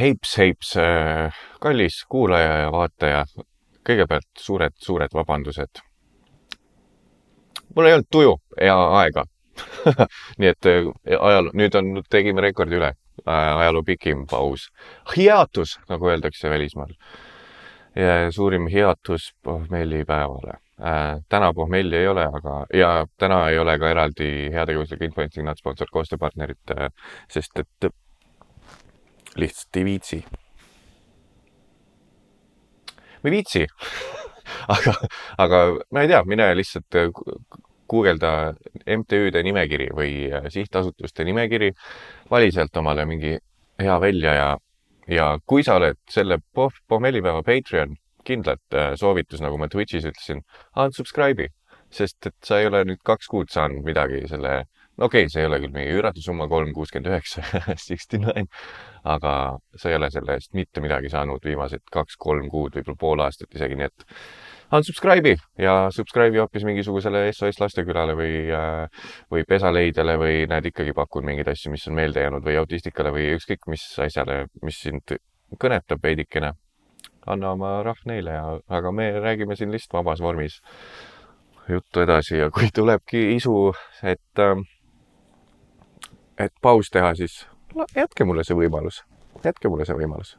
heips, heips, kallis kuulaja ja vaataja. kõigepealt suured-suured vabandused. mul ei olnud tuju ja aega nii et äh, ajaloo, nüüd on, tegime rekordi üle, äh, ajaloo pikim paus. hiatus, nagu öeldakse välismaal. suurim hiatus pohmellipäevale äh,. täna pohmelli ei ole, aga ja täna ei ole ka eraldi heategevuslik influencing not sponsor koostööpartnerit äh,, sest et lihtsalt ei viitsi. ma ei viitsi aga, aga ma ei tea, mine lihtsalt äh, guugelda MTÜ-de nimekiri või äh, sihtasutuste nimekiri, vali sealt omale mingi hea välja ja, ja kui sa oled selle poh-, pohmellipäeva Patreon, kindlalt äh, soovitus, nagu ma Twitch'is ütlesin, unsubscribe'i, sest et sa ei ole nüüd kaks kuud saanud midagi selle no okei okay,, see ei ole küll mingi üüratu summa, kolm kuuskümmend üheksa, sixty nine, aga sa ei ole selle eest mitte midagi saanud viimased kaks-kolm kuud, võib-olla pool aastat isegi, nii et unsubscribe'i ja subscribe'i hoopis mingisugusele SOS Lastekülale või, äh, või Pesaleidele või näed, ikkagi pakun mingeid asju, mis on meelde jäänud või autistikale või ükskõik mis asjale, mis sind kõnetab veidikene. anna oma rahv neile ja, aga me räägime siin lihtsalt vabas vormis juttu edasi ja kui tulebki isu, et äh, et paus teha, siis no, jätke mulle see võimalus, jätke mulle see võimalus.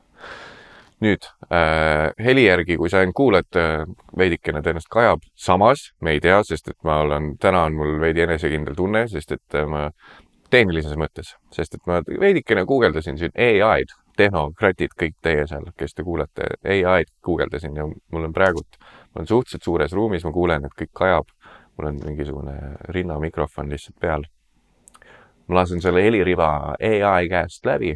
nüüd äh, heli järgi, kui sa ainult kuulad äh,, veidikene tõenäoliselt kajab, samas me ei tea, sest et ma olen, täna on mul veidi enesekindel tunne, sest et äh, ma tehnilises mõttes, sest et ma veidikene guugeldasin siin ai-d, tehnokratid, kõik teie seal, kes te kuulete, ai-d guugeldasin ja mul on praegult, ma olen suhteliselt suures ruumis, ma kuulen, et kõik kajab. mul on mingisugune rinnamikrofon lihtsalt peal ma lasen selle heliriba ai käest läbi.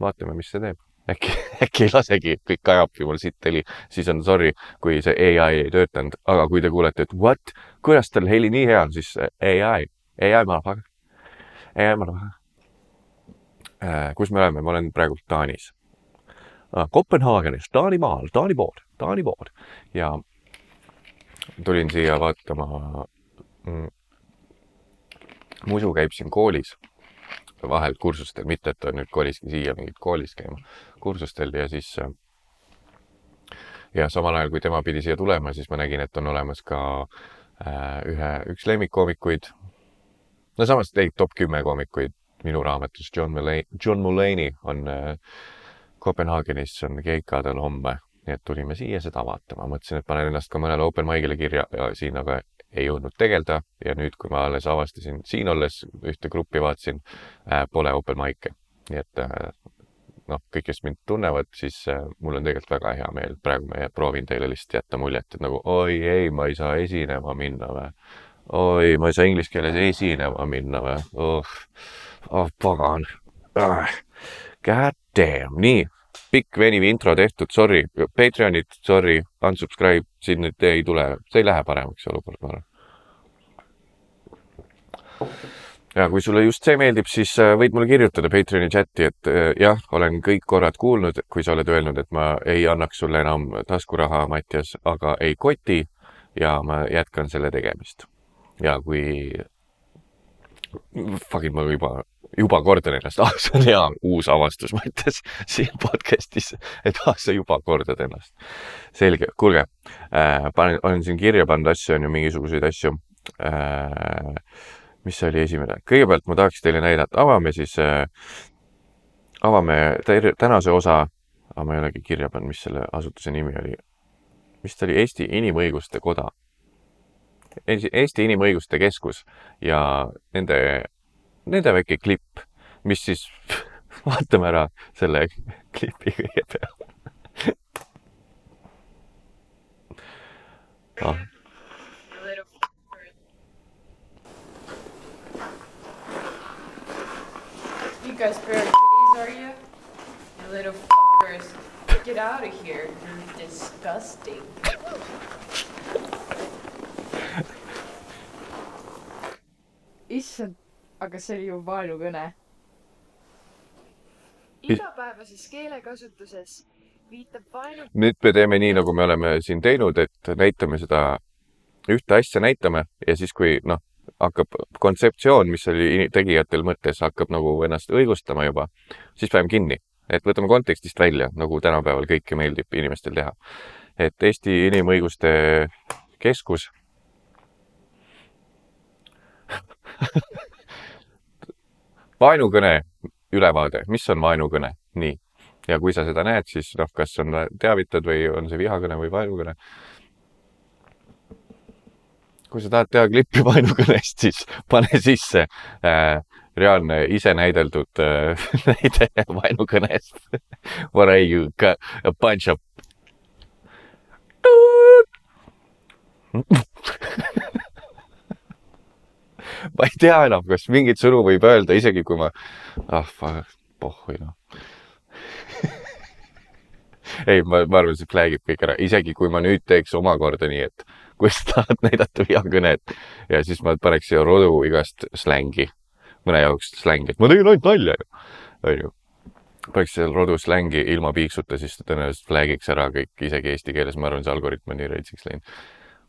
vaatame, mis see teeb. äkki, äkki ei lasegi, kõik kajabki mul siit heli, siis on sorry, kui see ai ei töötanud, aga kui te kuulete, et what, kuidas tal heli nii hea on, siis ai, ai motherfucker, ai motherfucker. Äh,. kus me oleme, ma olen praegu Taanis. Äh,. Kopenhaagenis, Taanimaal, Taani pool, Taani pool ja tulin siia vaatama muidu käib siin koolis vahel kursustel, mitte et ta nüüd koliski siia mingit koolis käima, kursustel ja siis ja samal ajal, kui tema pidi siia tulema, siis ma nägin, et on olemas ka äh, ühe, üks lemmikkoomikuid. no samas neid top kümme koomikuid minu raamatus, John Mulaney, John Mulaney on äh, Kopenhaagenis, on keikadel homme, nii et tulime siia seda vaatama, mõtlesin, et panen ennast ka mõnele open mic'ile kirja ja siin aga ei jõudnud tegeleda ja nüüd, kui ma alles avastasin siin olles ühte gruppi vaatasin äh,, pole open mic'e. nii et äh, noh, kõik, kes mind tunnevad, siis äh, mul on tegelikult väga hea meel, praegu ma proovin teile lihtsalt jätta muljet, et nagu oi ei, ma ei saa esinema minna või. oi, ma ei saa inglise keeles esinema minna või oh,. oh pagan ah.. God damn, nii pikk veniv intro tehtud, sorry, Patreonid, sorry, unsubscribe, siin nüüd ei tule, see ei lähe paremaks, see olukord, ma arvan. ja kui sulle just see meeldib, siis äh, võid mulle kirjutada Patreoni chati, et äh, jah, olen kõik korrad kuulnud, kui sa oled öelnud, et ma ei annaks sulle enam taskuraha, Mattias, aga ei koti ja ma jätkan selle tegemist. ja kui fucking ma juba juba kordan ennast, ah, see on hea uus avastus, ütlesin siin podcast'is, et ah, sa juba kordad ennast. selge, kuulge äh,, panen, olen siin kirja pannud asju, on ju, mingisuguseid asju äh,. mis oli esimene? kõigepealt ma tahaks teile näidata, avame siis äh,, avame tänase osa, aga ma ei olegi kirja pannud, mis selle asutuse nimi oli. vist oli Eesti Inimõiguste Koda Eesti Inimõiguste Keskus ja nende nende väike klipp, mis siis, vaatame ära selle klipi kõigepealt ah.. You guys very gays, are you? You little fuckers. Get out of here. You're disgusting. issand aga see oli ju vaenukõne. igapäevases keelekasutuses viitab vaenu. nüüd me teeme nii, nagu me oleme siin teinud, et näitame seda ühte asja näitame ja siis, kui noh, hakkab kontseptsioon, mis oli tegijatel mõttes, hakkab nagu ennast õigustama juba, siis paneme kinni et võtame kontekstist välja, nagu tänapäeval kõike meeldib inimestel teha. et Eesti Inimõiguste Keskus vaenukõne ülevaade, mis on vaenukõne, nii. ja kui sa seda näed, siis noh, kas on teavitad või on see vihakõne või vaenukõne. kui sa tahad teha klippi vaenukõnest, siis pane sisse äh, reaalne ise näideldud äh, näide vaenukõnest. What are you, a bunch of ma ei tea enam, kas mingeid sõnu võib öelda, isegi kui ma, ah, pohhui noh. Ei, ma, ma arvan, see flag ib kõik ära, isegi kui ma nüüd teeks omakorda nii, et kui sa tahad näidata vihakõnet ja siis ma paneks siia rodu igast slängi, mõne jaoks slängi, et ma tegin ainult nalja ju, onju. paneks seal rodu slängi ilma piiksuta, siis ta tõenäoliselt flag'iks ära kõik, isegi eesti keeles, ma arvan, see algoritm on nii reitsiks läinud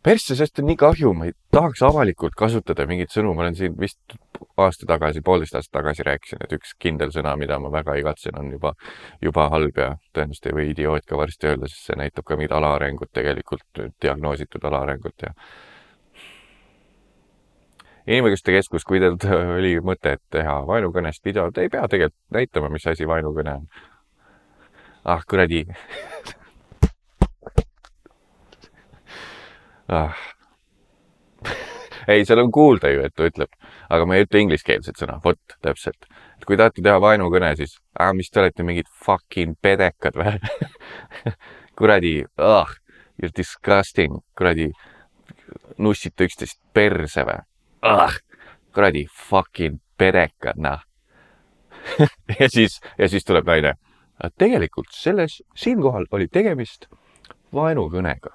persse, sest on nii kahju, ma ei tahaks avalikult kasutada mingeid sõnu, ma olen siin vist aasta tagasi, poolteist aastat tagasi rääkisin, et üks kindel sõna, mida ma väga igatsen, on juba, juba halb ja tõenäoliselt ei või idioot ka varsti öelda, sest see näitab ka mingit alaarengut tegelikult, diagnoositud alaarengut ja inimõiguste keskus, kui teil oli mõte, et teha vaenukõnest videot, ei pea tegelikult näitama, mis asi vaenukõne on. ah kuradi ah. ei, seal on kuulda ju, et ta ütleb, aga ma ei ütle ingliskeelset sõna, vot täpselt. et kui tahate teha vaenukõne, siis ah,, mis te olete mingid fucking pedekad või kuradi, ah, you are disgusting, kuradi, nussite üksteist perse või ah,, kuradi fucking pedekad, noh ja siis, ja siis tuleb naine. tegelikult selles, siinkohal oli tegemist vaenukõnega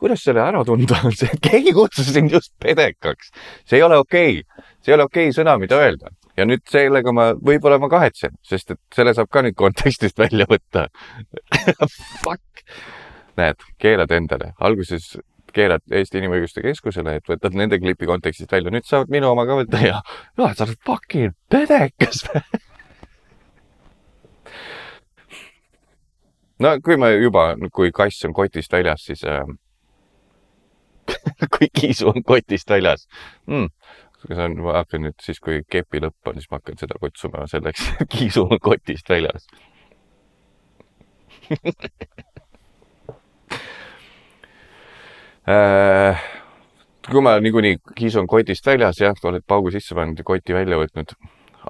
kuidas selle ära tunda on see, et keegi kutsus sind just pedekaks. see ei ole okei okay., see ei ole okei okay sõna, mida öelda. ja nüüd sellega ma, võib-olla ma kahetsen, sest et selle saab ka nüüd kontekstist välja võtta Fuck. näed, keelad endale, alguses keelad Eesti Inimõiguste Keskusele, et võtad nende klipi kontekstist välja, nüüd saavad minu oma ka võtta ja, ja sa oled fucking pedekas no kui me juba, kui kass on kotist väljas, siis äh, kui kiisu on kotist väljas. Mm.. see on, ma hakkan nüüd siis, kui kepi lõpp on, siis ma hakkan seda kutsuma selleks, kiisu on kotist väljas. Äh, kui ma niikuinii kiisu on kotist väljas, jah, oled paugu sisse pannud ja koti välja võtnud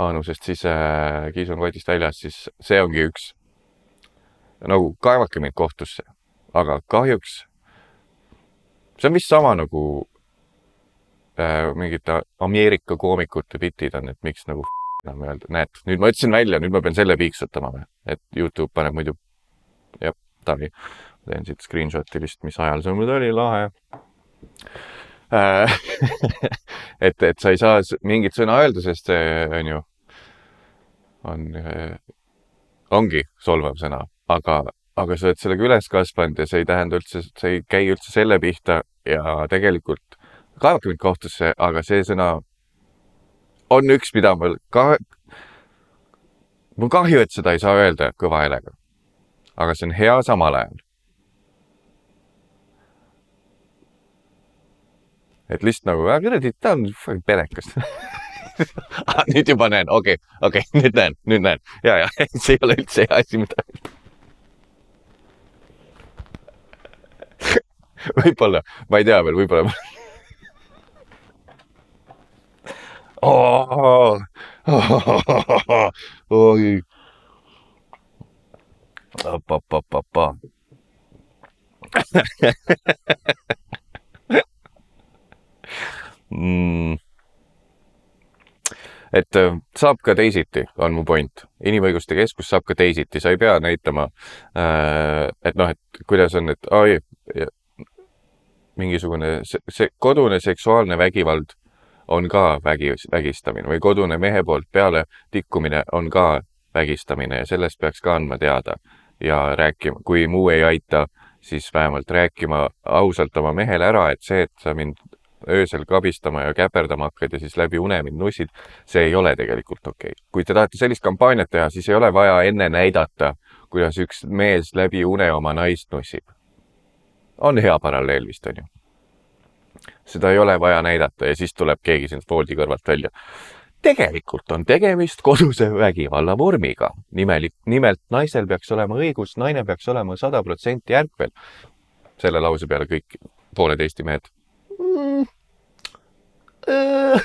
aanusest, siis äh, kiisu on kotist väljas, siis see ongi üks. nagu kaevake mind kohtusse, aga kahjuks see on vist sama nagu äh, mingite Ameerika koomikute bitid on, et miks nagu enam öelda, näed, nüüd ma ütlesin välja, nüüd ma pean selle piiksutama või, et Youtube paneb muidu, jah, Tavi, teen siit screenshot'i vist, mis ajal see mul oli, lahe. Äh, et, et sa ei saa mingit sõna öelda, sest see on ju, on, äh, ongi solvav sõna, aga aga sa oled sellega üles kasvanud ja see ei tähenda üldse, see ei käi üldse selle pihta ja tegelikult kaevake mind kohtusse, aga see sõna on üks, mida mul ka, mul kahju, et seda ei saa öelda kõva häälega. aga see on hea samal ajal. et lihtsalt nagu, kuradi, ta on perekas. Ah, nüüd juba näen, okei okay,, okei okay,, nüüd näen, nüüd näen. Ja, ja see ei ole üldse hea asi, mida öelda võib-olla, ma ei tea veel, võib-olla oh, oi. apapapapa. mm et äh, saab ka teisiti, on mu point. inimõiguste keskus saab ka teisiti, sa ei pea näitama, äh, et noh, et kuidas on, et oi, mingisugune see, see kodune seksuaalne vägivald on ka vägi, vägistamine või kodune mehe poolt peale tikkumine on ka vägistamine ja sellest peaks ka andma teada ja rääkima, kui muu ei aita, siis vähemalt rääkima ausalt oma mehele ära, et see, et sa mind öösel kabistama ja käperdama hakkad ja siis läbi une mind nussid, see ei ole tegelikult okei okay.. kui te tahate sellist kampaaniat teha, siis ei ole vaja enne näidata, kuidas üks mees läbi une oma naist nussib. On hea paralleel vist, on ju? seda ei ole vaja näidata ja siis tuleb keegi sind voodi kõrvalt välja tegelikult on tegemist koduse vägivalla vormiga. nimelik, nimelt naisel peaks olema õigus, naine peaks olema sada protsenti ärkvel. selle lause peale kõik pooled Eesti mehed mm..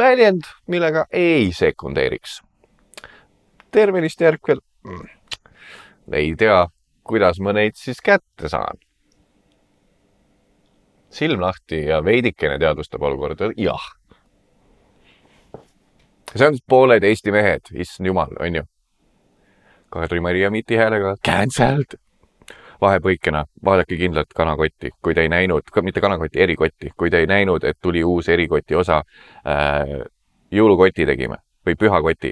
väljend, millega ei sekundeeriks. tervenisti ärkvel mm.. ei tea, kuidas ma neid siis kätte saan. silm lahti ja veidikene teadvustab olukorda, jah see on pooled Eesti mehed, issand jumal, onju. Kadri-Maria Miti häälega cancelled. vahepõikena, vaadake kindlalt kanakotti, kui te ei näinud, mitte kanakotti, erikotti, kui te ei näinud, et tuli uus erikoti osa äh,. jõulukoti tegime või pühakoti,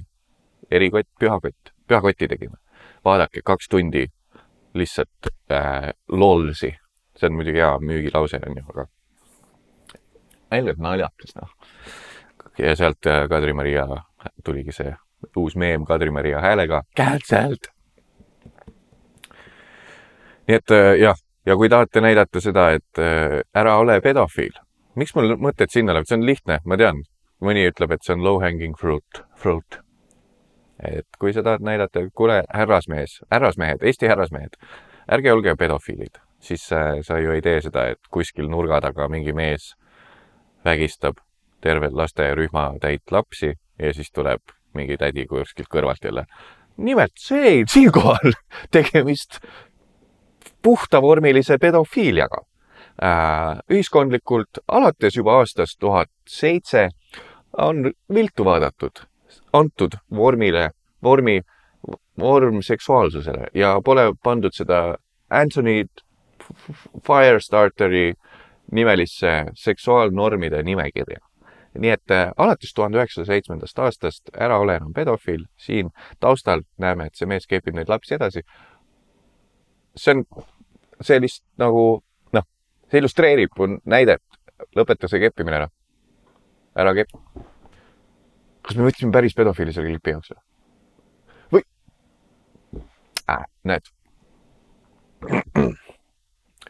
erikott, pühakott, pühakoti tegime. vaadake, kaks tundi lihtsalt äh, lolsi. see on muidugi hea müügilause, onju, aga ainult naljakas, noh ja sealt äh, Kadri-Maria tuligi see uus meem Kadri-Maria häälega cancelled. nii et äh, jah, ja kui tahate näidata seda, et äh, ära ole pedofiil, miks mul mõtted sinna lähevad, see on lihtne, ma tean, mõni ütleb, et see on low hanging fruit, fruit. Et kui sa tahad näidata, kuule, härrasmees, härrasmehed, Eesti härrasmehed, ärge olge pedofiilid, siis sa ju ei tee seda, et kuskil nurga taga mingi mees vägistab terve lasteaiarühma täit lapsi ja siis tuleb mingi tädi kuskilt kõrvalt jälle. nimelt see, siinkohal tegemist puhtavormilise pedofiiliaga äh,. ühiskondlikult alates juba aastast tuhat seitse on viltu vaadatud, antud vormile, vormi, vorm seksuaalsusele ja pole pandud seda Anthony Firestarteri nimelisse seksuaalnormide nimekirja nii et äh, alates tuhande üheksasaja seitsmendast aastast Ära ole enam pedofiil, siin taustal näeme, et see mees kepib neid lapsi edasi. see on sellist nagu noh, see illustreerib näidet, lõpeta see keppimine ära. ära kepp. Kas me võtsime päris pedofiili selle klipi jaoks või? või äh,? näed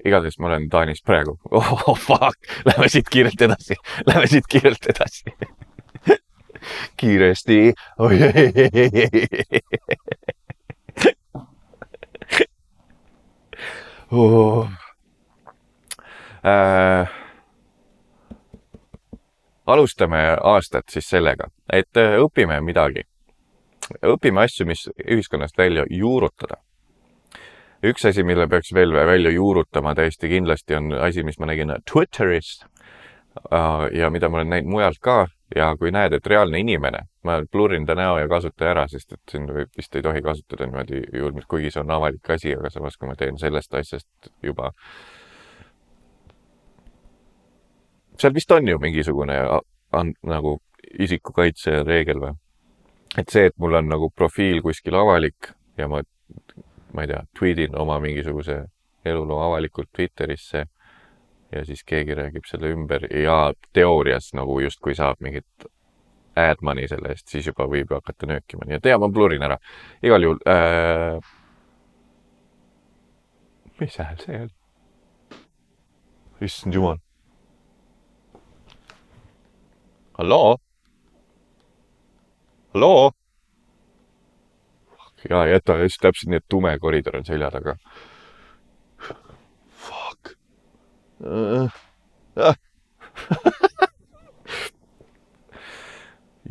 igatahes ma olen Taanis praegu. oh fuck, lähme siit kiirelt edasi, lähme siit kiirelt edasi kiiresti. Oh. Äh, alustame aastat siis sellega, et äh, õpime midagi. õpime asju, mis ühiskonnast välja juurutada üks asi, mille peaks veel välja juurutama täiesti kindlasti, on asi, mis ma nägin Twitterist äh, ja mida ma olen näinud mujalt ka ja kui näed, et reaalne inimene, ma blurrin ta näo ja kasutaja ära, sest et siin vist ei tohi kasutada niimoodi juurde, kuigi see on avalik asi, aga samas, kui ma teen sellest asjast juba. Seal vist on ju mingisugune on, nagu isikukaitse reegel või? et see, et mul on nagu profiil kuskil avalik ja ma ma ei tea, tweetin oma mingisuguse eluloo avalikult Twitterisse ja siis keegi räägib selle ümber ja teoorias nagu justkui saab mingit ad money selle eest, siis juba võib hakata nöökima, nii et ja ma blurin ära. igal juhul äh.... mis hääl see on? issand jumal. Halloo? halloo? ja jäta just täpselt nii, et tume koridor on selja taga. Fuck uh,. Uh.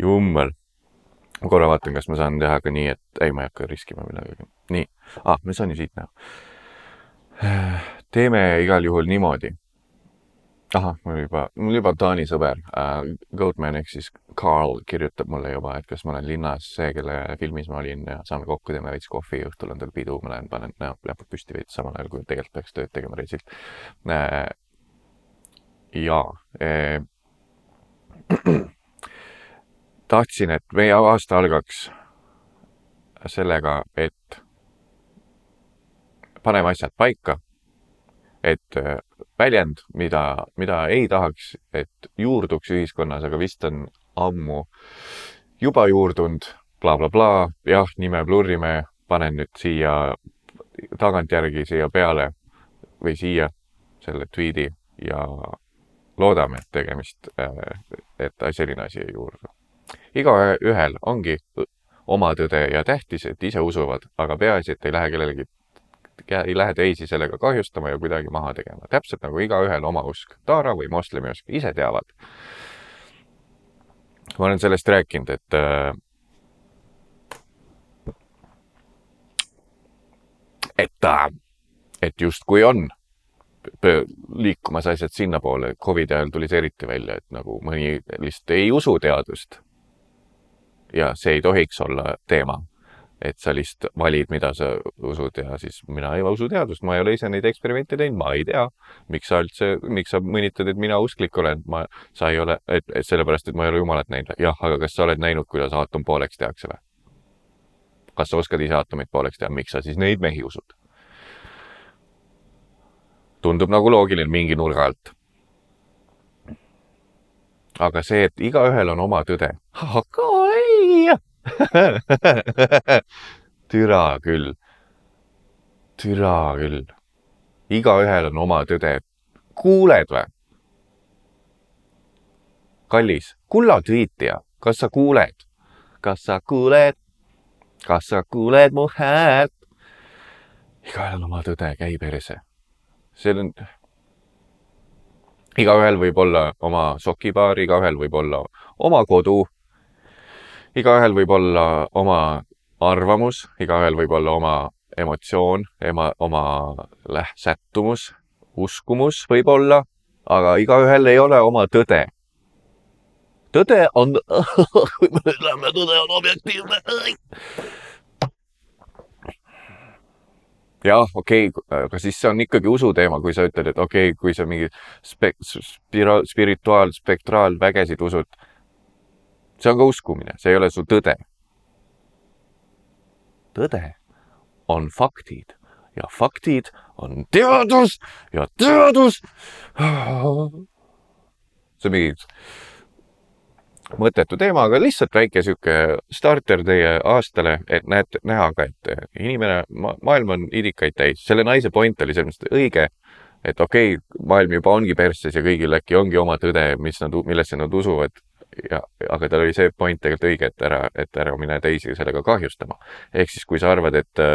jummel. ma korra vaatan, kas ma saan teha ka nii, et ei, ma ei hakka riskima millegagi. nii ah,, ma saan ju siit näha. teeme igal juhul niimoodi ahah, mul juba, mul juba Taani sõber äh, Goatman ehk siis Carl kirjutab mulle juba, et kas ma olen linnas see, kelle filmis ma olin ja saame kokku, teeme veits kohvi, õhtul on tal pidu, ma lähen panen näo, läpud püsti veits samal ajal, kui tegelikult peaks tööd tegema reisilt äh,. ja äh, tahtsin, et meie aasta algaks sellega, et paneme asjad paika et äh, väljend, mida, mida ei tahaks, et juurduks ühiskonnas, aga vist on ammu juba juurdunud bla,, blablabla, jah, nime blurrime, panen nüüd siia tagantjärgi siia peale või siia selle tweet'i ja loodame, et tegemist, et selline asi ei juurdu. Igaühel ongi oma tõde ja tähtis, et ise usuvad, aga peaasi, et ei lähe kellelegi, ei lähe teisi sellega kahjustama ja kuidagi maha tegema. täpselt nagu igaühel oma usk, taara või moslemi usk, ise teavad. ma olen sellest rääkinud, et äh, et, et justkui on liikumas asjad sinnapoole, Covidi ajal tuli see eriti välja, et nagu mõni lihtsalt ei usu teadust ja see ei tohiks olla teema. Et sa lihtsalt valid, mida sa usud ja siis mina ei usu teadust, ma ei ole ise neid eksperimente teinud, ma ei tea, miks sa üldse, miks sa mõnitad, et mina usklik olen, ma, sa ei ole, et, et sellepärast, et ma ei ole Jumalat näinud jah, aga kas sa oled näinud, kuidas aatom pooleks tehakse või? kas sa oskad ise aatomeid pooleks teha, miks sa siis neid mehi usud? tundub nagu loogiline mingi nurga alt aga see, et igaühel on oma tõde. türa küll, türa küll. igaühel on oma tõde. kuuled või? kallis, kulla tweetija, kas sa kuuled? kas sa kuuled? kas sa kuuled mu häält? igaühel on oma tõde, käi perse. see on igaühel võib olla oma sokipaar, igaühel võib olla oma kodu. Igaühel võib olla oma arvamus, igaühel võib olla oma emotsioon, ema, oma läh-, sättumus, uskumus võib-olla, aga igaühel ei ole oma tõde. tõde on, kui me ütleme, tõde on objektiivne. jah, okei okay,, aga siis see on ikkagi usuteema, kui sa ütled, et okei okay,, kui sa mingi spek-, spira-, spirituaal, spektraalvägesid usud. See on ka uskumine, see ei ole su tõde. tõde on faktid ja faktid on teadus ja teadus. see on mingi mõttetu teema, aga lihtsalt väike sihuke starter teie aastale, et näete, näha ka, et inimene ma,, maailm on idikaid täis, selle naise point oli selles mõttes õige, et okei okay,, maailm juba ongi persses ja kõigil äkki ongi oma tõde, mis nad, millesse nad usuvad. ja, aga tal oli see point tegelikult õige, et ära, et ära mine teisi sellega kahjustama. ehk siis, kui sa arvad, et,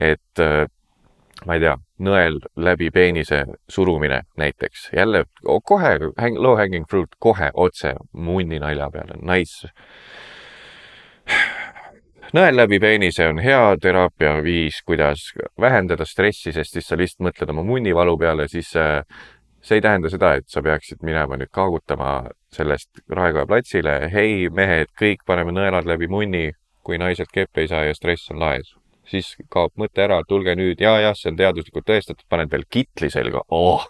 et ma ei tea, nõel läbi peenise surumine näiteks, jälle kohe hang, low hanging fruit, kohe otse munni nalja peale, nice. nõel läbi peenise on hea teraapia viis, kuidas vähendada stressi, sest siis sa lihtsalt mõtled oma munnivalu peale, siis äh, see ei tähenda seda, et sa peaksid minema nüüd kaagutama sellest Raekoja platsile, hei mehed, kõik paneme nõelad läbi munni, kui naised keppi ei saa ja stress on laes siis kaob mõte ära, tulge nüüd ja, jah, see on teaduslikult tõestatud, paned veel kitli selga oh!,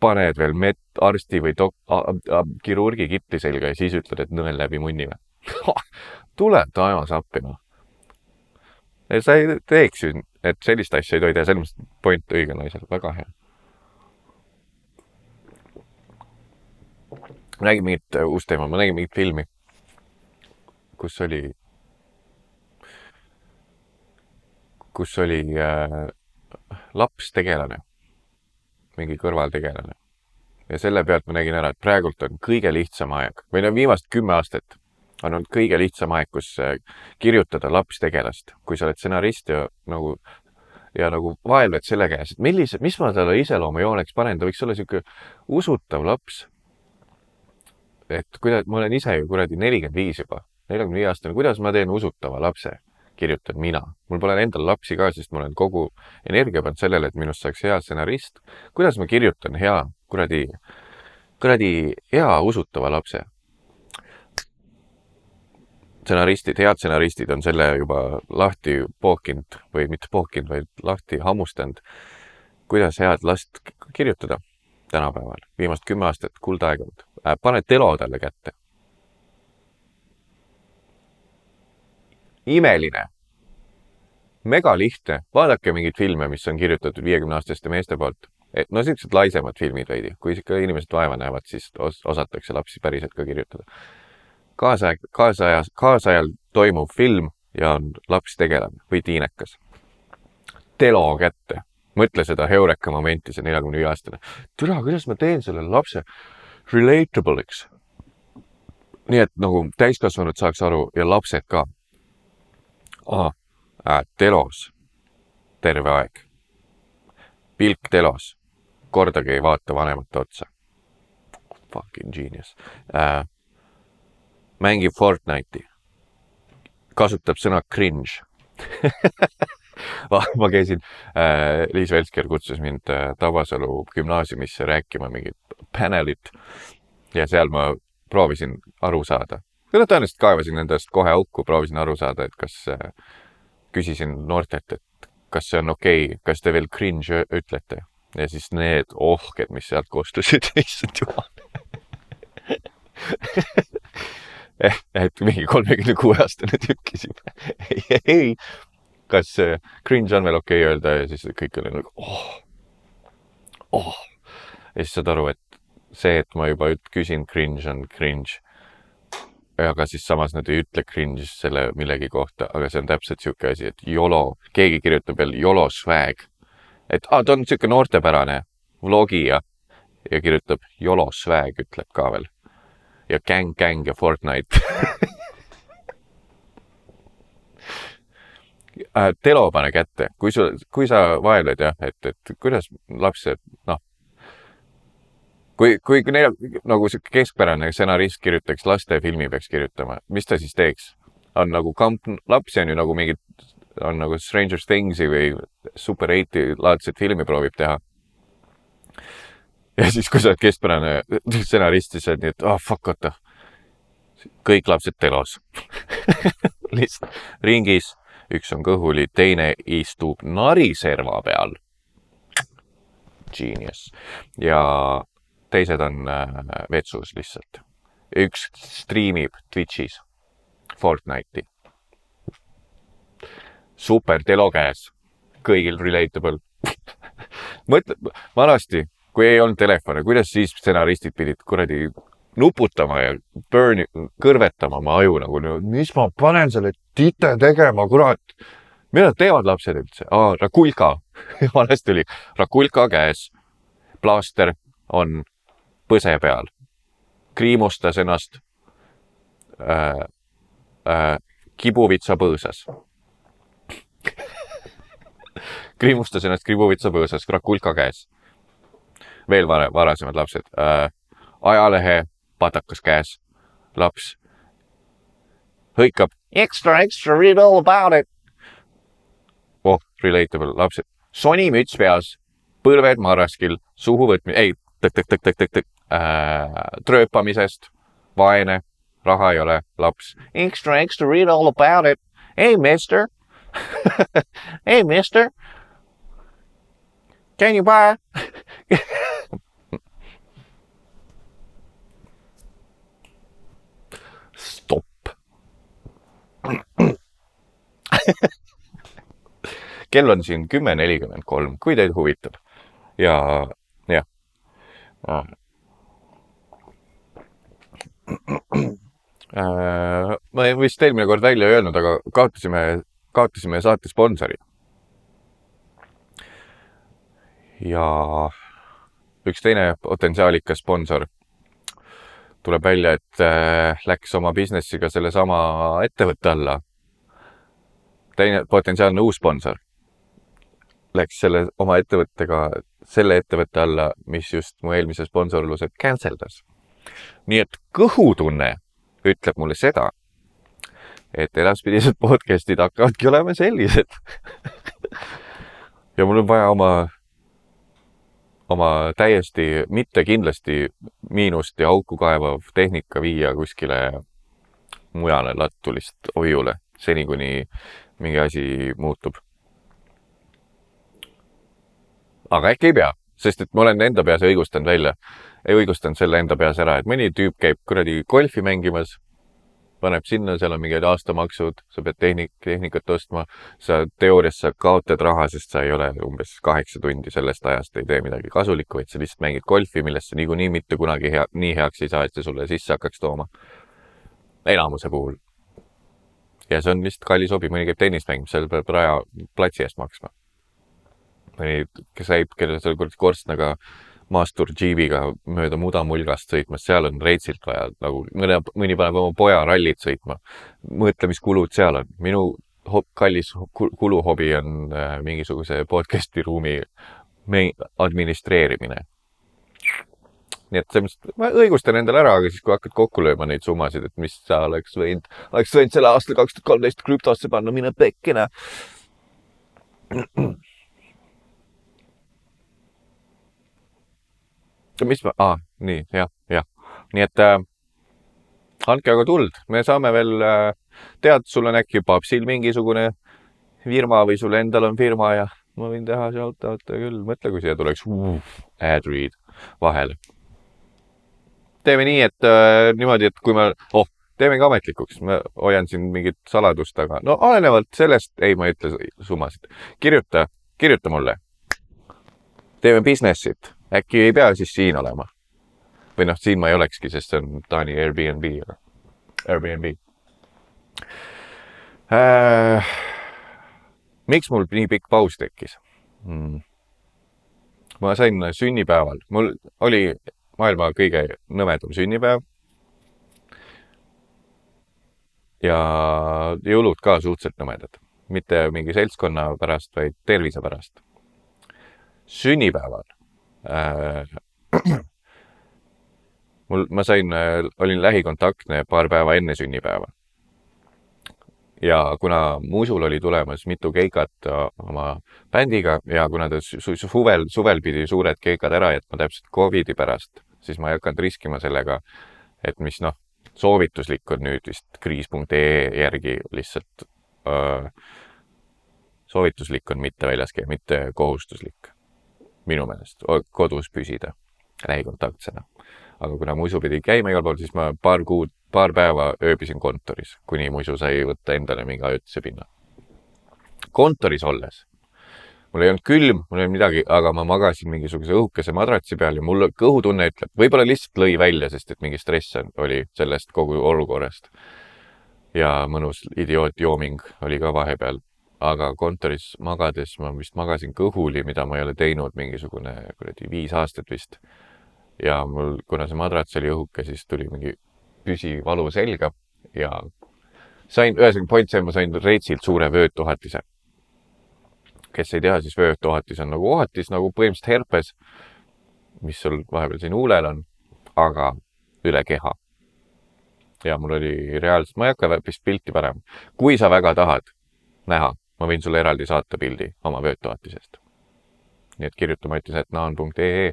paned veel met-, arsti või dok-, kirurgi kitli selga ja siis ütled, et nõel läbi munni või tule taevas appi noh. sa ei teeks ju, et sellist asja ei tohi teha, selles mõttes point õige naisel, väga hea. Ma nägin mingit uh, uust teema, ma nägin mingit filmi, kus oli kus oli äh, laps tegelane, mingi kõrvaltegelane. ja selle pealt ma nägin ära, et praegult on kõige lihtsam aeg või no viimased kümme aastat on olnud kõige lihtsam aeg, kus äh, kirjutada lapstegelast, kui sa oled stsenarist ja nagu ja nagu vaevled selle käes, et millise, mis ma talle iseloomujooneks panen, ta võiks olla niisugune usutav laps. Et kuidas, ma olen ise ju kuradi nelikümmend viis juba, neljakümne viie aastane, kuidas ma teen usutava lapse kirjutan mina, mul pole endal lapsi ka, sest ma olen kogu energia pannud sellele, et minust saaks hea stsenarist. kuidas ma kirjutan hea kuradi, kuradi hea usutava lapse? stsenaristid, head stsenaristid on selle juba lahti pookinud või mitte pookinud, vaid lahti hammustanud. kuidas head last kirjutada tänapäeval, viimased kümme aastat kuldaeg olnud. Pane telo talle kätte. Imeline, megalihtne, vaadake mingeid filme, mis on kirjutatud viiekümne aastaste meeste poolt, et no siuksed laisemad filmid veidi, kui ikka inimesed vaeva näevad, siis os osatakse lapsi päriselt ka kirjutada. kaasaeg, kaasajas, kaasajal toimuv film ja on laps tegelane või tiinekas. Telo kätte, mõtle seda heureka momenti, see neljakümne viie aastane. türa, kuidas ma teen selle lapse relatable'iks. nii et nagu täiskasvanud saaks aru ja lapsed ka. äh,, telos terve aeg. pilk telos, kordagi ei vaata vanemate otsa. Fucking genius äh,. mängib Fortnite'i, kasutab sõna cringe ma käisin äh,, Liis Velsker kutsus mind äh, Tabasalu gümnaasiumisse rääkima mingit panelit ja seal ma proovisin aru saada. no tõenäoliselt kaevasin endast kohe auku, proovisin aru saada, et kas äh,, küsisin noortelt, et kas see on okei okay,, kas te veel cringe ütlete ja siis need ohked, mis sealt kostusid, issand jumal eh,. et mingi kolmekümne kuue aastane tükk küsib, ei, ei, kas äh, cringe on veel okei okay öelda ja siis kõik oli nagu oh, oh. ja siis saad aru, et see, et ma juba üt- küsin cringe on cringe. aga siis samas nad ei ütle cringe selle millegi kohta, aga see on täpselt sihuke asi, et YOLO, keegi kirjutab veel YOLO swag. et aa, ta on sihuke noortepärane vlogija ja kirjutab YOLO swag ütleb ka veel. ja Gang Gang ja Fortnite äh, Telo pane kätte, kui sul, kui sa vaevled jah, et, et kuidas lapsed, noh, kui, kui neil nagu sihuke keskpärane stsenarist kirjutaks lastefilmi peaks kirjutama, mis ta siis teeks? on nagu kamp, lapsi on ju nagu mingid, on nagu Stranger Things'i või Super 8-i laadset filmi proovib teha. ja siis, kui sa oled keskpärane stsenarist, siis sa oled nii, et ah oh, fuck, oota. kõik lapsed telos. lihtsalt ringis, üks on kõhuli, teine istub nariserva peal. Genius ja teised on äh, vetsus lihtsalt. üks striimib Twitch'is Fortnite'i. super telo käes, kõigil relatable. mõtle, vanasti, kui ei olnud telefone, kuidas siis stsenaristid pidid kuradi nuputama ja burn, kõrvetama oma aju nagu, mis ma panen selle tite tegema, kurat. mida teevad lapsed üldse? Rakulka. vanasti oli Rakulka käes, plaaster on põse peal, kriimustas ennast äh, äh, kibuvitsa põõsas. kriimustas ennast kibuvitsa põõsas, Rakulka käes. veel varem, varasemad lapsed äh,, ajalehe patakas käes, laps hõikab extra, extra, read all about it. oh, relatable, lapsed, sonimüts peas, põlved marraskil, suhu võtmine, ei, tõk-tõk-tõk-tõk-tõk-tõk trööpamisest, vaene, raha ei ole, laps, extra, extra, read all about it. Hey, mister. Hey, mister. Can you buy? stopp. kell on siin kümme nelikümmend kolm, kui teid huvitab ja, jah. Äh, ma vist eelmine kord välja ei öelnud, aga kaotasime, kaotasime saate sponsori. ja üks teine potentsiaalikas sponsor tuleb välja, et äh, läks oma business'iga sellesama ettevõtte alla. teine potentsiaalne uus sponsor läks selle oma ettevõttega selle ettevõtte alla, mis just mu eelmise sponsorluse cancel das. Nii et kõhutunne ütleb mulle seda, et edaspidised podcast'id hakkavadki olema sellised. ja mul on vaja oma, oma täiesti mitte kindlasti miinust ja auku kaevav tehnika viia kuskile mujale lattulist hoiule, seni kuni mingi asi muutub. aga äkki ei pea, sest et ma olen enda peas õigustanud välja, ei õigustanud selle enda peas ära, et mõni tüüp käib kuradi golfi mängimas paneb sinna, seal on mingid aastamaksud, sa pead tehnik, tehnikat ostma, sa teoorias sa kaotad raha, sest sa ei ole umbes kaheksa tundi sellest ajast ei tee midagi kasulikku, vaid sa lihtsalt mängid golfi, millest sa niikuinii mitte kunagi hea, nii heaks ei saa, et see sulle sisse hakkaks tooma. enamuse puhul. ja see on lihtsalt kallis hobi, mõni käib tennist mängimas, seal peab raja platsi eest maksma. mõni, käib, kellel seal kuradi korstnaga maastur džiibiga mööda mudamulgast sõitmas, seal on reitsilt vaja nagu mõne, mõni paneb oma poja rallit sõitma. mõtle, mis kulud seal on. minu ho- kallis ku- kuluhobi on äh, mingisuguse podcast'i ruumi administreerimine. nii et selles mõttes ma õigustan endale ära, aga siis, kui hakkad kokku lööma neid summasid, et mis sa oleks võinud, oleks võinud selle aastal kaks tuhat kolmteist krüptosse panna, mine pekkene. Mis ma ah,, nii jah, jah, nii et äh, andke aga tuld, me saame veel äh,, tead, sul on äkki papsil mingisugune firma või sul endal on firma ja ma võin teha sealt, oota küll, mõtle, kui siia tuleks uh, ad read vahele. teeme nii, et äh, niimoodi, et kui me, oh, teemegi ametlikuks, ma hoian siin mingit saladust taga, no olenevalt sellest, ei, ma ei ütle summasid, kirjuta, kirjuta mulle. teeme business'it, äkki ei pea siis siin olema. või noh, siin ma ei olekski, sest see on Taani Airbnb, Airbnb äh,. miks mul nii pikk paus tekkis hmm.? ma sain sünnipäeval, mul oli maailma kõige nõmedam sünnipäev. ja jõulud ka suhteliselt nõmedad, mitte mingi seltskonna pärast, vaid tervise pärast. sünnipäeval mul, ma sain, olin lähikontaktne paar päeva enne sünnipäeva. ja kuna Musul oli tulemas mitu keikat äh, oma bändiga ja kuna ta su su suvel, suvel pidi suured keikad ära jätma täpselt Covidi pärast, siis ma ei hakanud riskima sellega, et mis noh, soovituslik on nüüd vist kriis.ee järgi lihtsalt öö, soovituslik on mitte väljas käia, mitte kohustuslik minu meelest kodus püsida lähikontaktsena. aga kuna muisu pidi käima igal pool, siis ma paar kuud, paar päeva ööbisin kontoris, kuni muisu sai võtta endale mingi ajutise pinna. kontoris olles, mul ei olnud külm, mul ei olnud midagi, aga ma magasin mingisuguse õhukese madratsi peal ja mul kõhutunne ütleb, võib-olla lihtsalt lõi välja, sest et mingi stress oli sellest kogu olukorrast. ja mõnus idiootjooming oli ka vahepeal aga kontoris magades ma vist magasin kõhuli, mida ma ei ole teinud mingisugune kuradi viis aastat vist. ja mul, kuna see madrats oli õhuke, siis tuli mingi püsivalu selga ja sain, ühesõnaga point see, ma sain reitsilt suure vöötuhatise. kes ei tea, siis vöötuhatis on nagu ohatis nagu põhimõtteliselt herpes, mis sul vahepeal siin huulel on, aga üle keha. ja mul oli reaalselt, ma ei hakka vist pilti panema, kui sa väga tahad näha ma võin sulle eraldi saata pildi oma vöötuatisest. nii et kirjuta matisetnaan.ee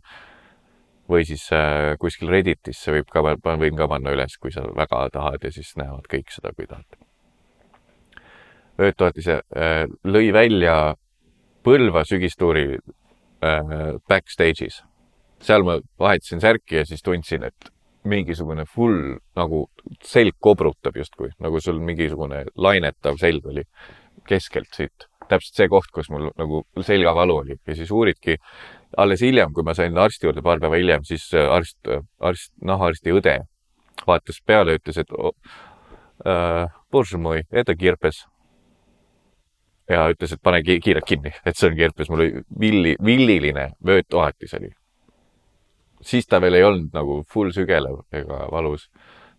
või siis äh, kuskil Redditisse võib ka, võin ka panna üles, kui sa väga tahad ja siis näevad kõik seda, kui tahad. vöötuatise äh, lõi välja Põlva sügistuuri äh, backstage'is. seal ma vahetasin särki ja siis tundsin, et mingisugune full nagu selg kobrutab justkui, nagu sul mingisugune lainetav selg oli keskelt siit , täpselt see koht , kus mul nagu selgavalu oli ja siis uuridki alles hiljem , kui ma sain arsti juurde paar päeva hiljem , siis arst , arst , nahaarsti õde vaatas peale , ütles , et äh, это kirpes . ja ütles , et pane ki kiirelt kinni , et see on kirpes , mul oli villi , villiline vöötohatis oli . siis ta veel ei olnud nagu full sügelev ega valus ,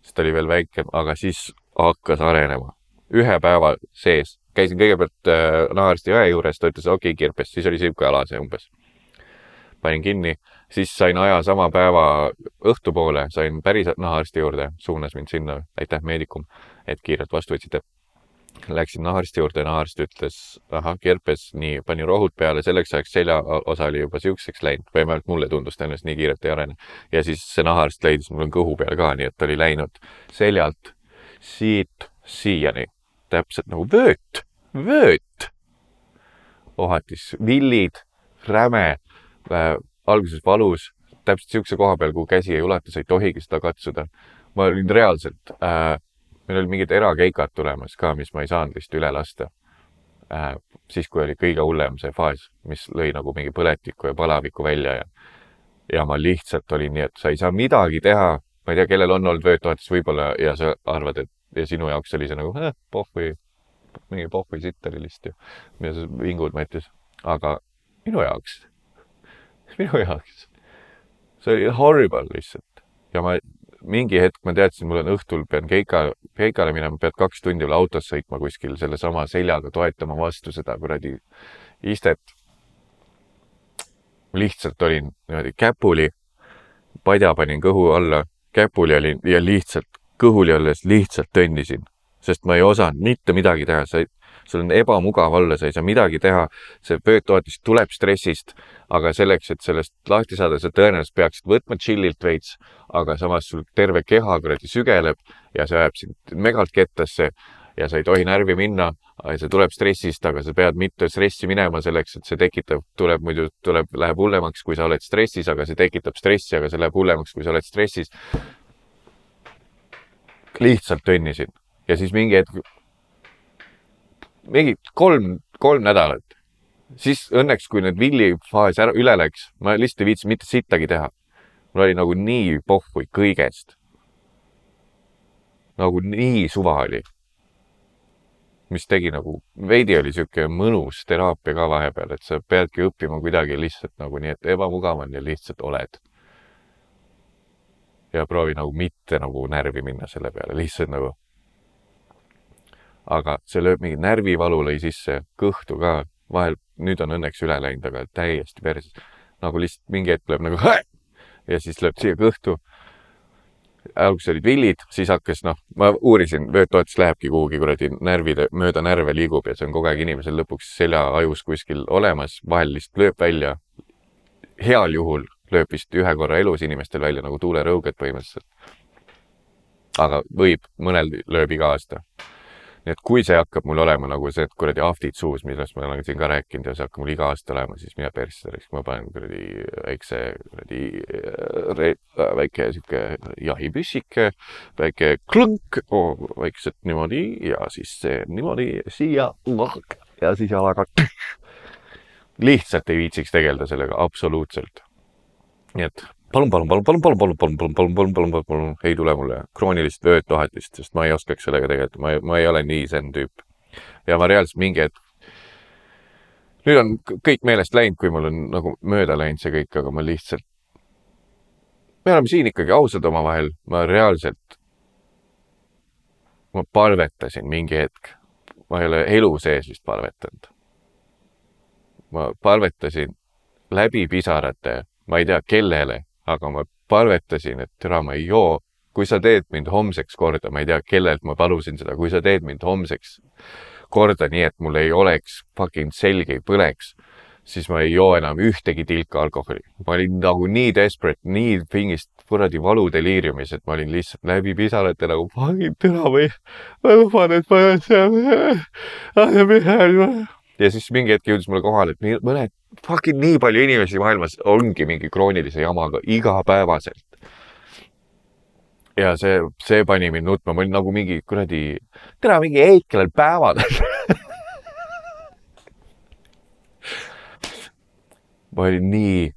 siis ta oli veel väike , aga siis hakkas arenema ühe päeva sees käisin kõigepealt äh, nahaarsti õe juures, ta ütles okei okay,, kirpes, siis oli sihuke ala see umbes. panin kinni, siis sain aja sama päeva õhtupoole, sain päris nahaarsti juurde, suunas mind sinna, aitäh, meedikum, et kiirelt vastu võtsite. Läksin nahaarsti juurde, nahaarst ütles, ahah, kirpes, nii, pani rohud peale, selleks ajaks seljaosa oli juba siukseks läinud või vähemalt mulle tundus, tõenäoliselt nii kiirelt ei arene. ja siis see nahaarst leidis mul on kõhu peal ka, nii et ta oli läinud seljalt siit siiani täpselt nagu vööt, vööt. ohatis villid, räme äh,, alguses valus, täpselt siukse koha peal, kuhu käsi ei ulata, sa ei tohigi seda katsuda. ma olin reaalselt äh, meil olid mingid erakeikad tulemas ka, mis ma ei saanud lihtsalt üle lasta äh,. siis, kui oli kõige hullem see faas, mis lõi nagu mingi põletiku ja palaviku välja ja ja ma lihtsalt olin nii, et sa ei saa midagi teha, ma ei tea, kellel on olnud vöötoetus võib-olla ja sa arvad, et ja sinu jaoks see nagu eh, pohhui, mingi pohhui sitt oli lihtsalt ju, mida sa vingud Mattias, aga minu jaoks, minu jaoks, see oli horrible lihtsalt ja ma mingi hetk ma teadsin, mul on õhtul pean keika, keikale minema, pead kaks tundi veel autos sõitma kuskil sellesama seljaga toetama vastu seda kuradi istet. lihtsalt olin niimoodi käpuli, padja panin kõhu alla, käpuli olin ja lihtsalt kõhuli olles lihtsalt tõnnisin, sest ma ei osanud mitte midagi teha, sa ei, sul on ebamugav olla, sa ei saa midagi teha, see pöödtoetus tuleb stressist, aga selleks, et sellest lahti saada, sa tõenäoliselt peaksid võtma chill'ilt veits, aga samas sul terve keha kuradi sügeleb ja see ajab sind megalt kettasse ja sa ei tohi närvi minna, see tuleb stressist, aga sa pead mitte stressi minema selleks, et see tekitab, tuleb muidu, tuleb, läheb hullemaks, kui sa oled stressis, aga see tekitab stressi, aga see läheb hullemaks, kui sa oled stressis. Lihtsalt tõnnisin ja siis mingi hetk, mingi kolm, kolm nädalat, siis õnneks, kui nüüd villifaas ära, üle läks, ma lihtsalt ei viitsinud mitte sittagi teha. mul oli nagu nii pohhui kõigest. nagu nii suva oli mis tegi nagu, veidi oli sihuke mõnus teraapia ka vahepeal, et sa peadki õppima kuidagi lihtsalt nagu nii, et ebamugav on ja lihtsalt oled. Ja proovi nagu mitte nagu närvi minna selle peale, lihtsalt nagu. aga see lööb mingi närvivalu lõi sisse, kõhtu ka, vahel nüüd on õnneks üle läinud, aga täiesti perses. nagu lihtsalt mingi hetk lööb nagu ja siis lööb siia kõhtu alguses olid villid, siis hakkas noh, ma uurisin, vöötoetus lähebki kuhugi kuradi närvide, mööda närve liigub ja see on kogu aeg inimesel lõpuks seljaajus kuskil olemas, vahel lihtsalt lööb välja. heal juhul lööb vist ühe korra elus inimestel välja nagu tuulerõuged põhimõtteliselt. aga võib, mõnel lööb iga aasta. nii et kui see hakkab mul olema nagu see, et kuradi ahvtid suus, millest ma olen siin ka rääkinud ja see hakkab mul iga aasta olema, siis mine persse, ma panen kuradi väikse kuradi, väike sihuke jahipüssike, väike klõnk oh,, vaikselt niimoodi ja siis see niimoodi siia ja siis jalaga. lihtsalt ei viitsiks tegeleda sellega absoluutselt. Nii et palun, palun, palun, palun, palun, palun, palun, palun, palun, palun, palun, palun, palun, ei tule mulle kroonilist vöötvahetist, sest ma ei oskaks sellega tegeleda, ma ma ei ole nii zen tüüp. ja ma reaalselt mingi hetk, nüüd on kõik meelest läinud, kui mul on nagu mööda läinud see kõik, aga ma lihtsalt, me oleme siin ikkagi ausad omavahel, ma reaalselt, ma palvetasin mingi hetk, ma ei ole elu sees vist palvetanud. ma palvetasin läbi pisarate, ma ei tea, kellele, aga ma palvetasin, et türa ma ei joo. kui sa teed mind homseks korda, ma ei tea, kellelt ma palusin seda, kui sa teed mind homseks korda nii, et mul ei oleks fucking selg ei põleks, siis ma ei joo enam ühtegi tilka alkoholi. ma olin nagu nii desperate, nii pingist kuradi valudeliiriumis, et ma olin lihtsalt läbi pisarate nagu fucking türa või, ma luban, et ma jään seal. ja siis mingi hetk jõudis mulle kohale, et mõned fucking nii palju inimesi maailmas ongi mingi kroonilise jamaga igapäevaselt. ja see, see pani mind nutma, ma olin nagu mingi kuradi, tere, mingi Eikelel päevad. ma olin nii,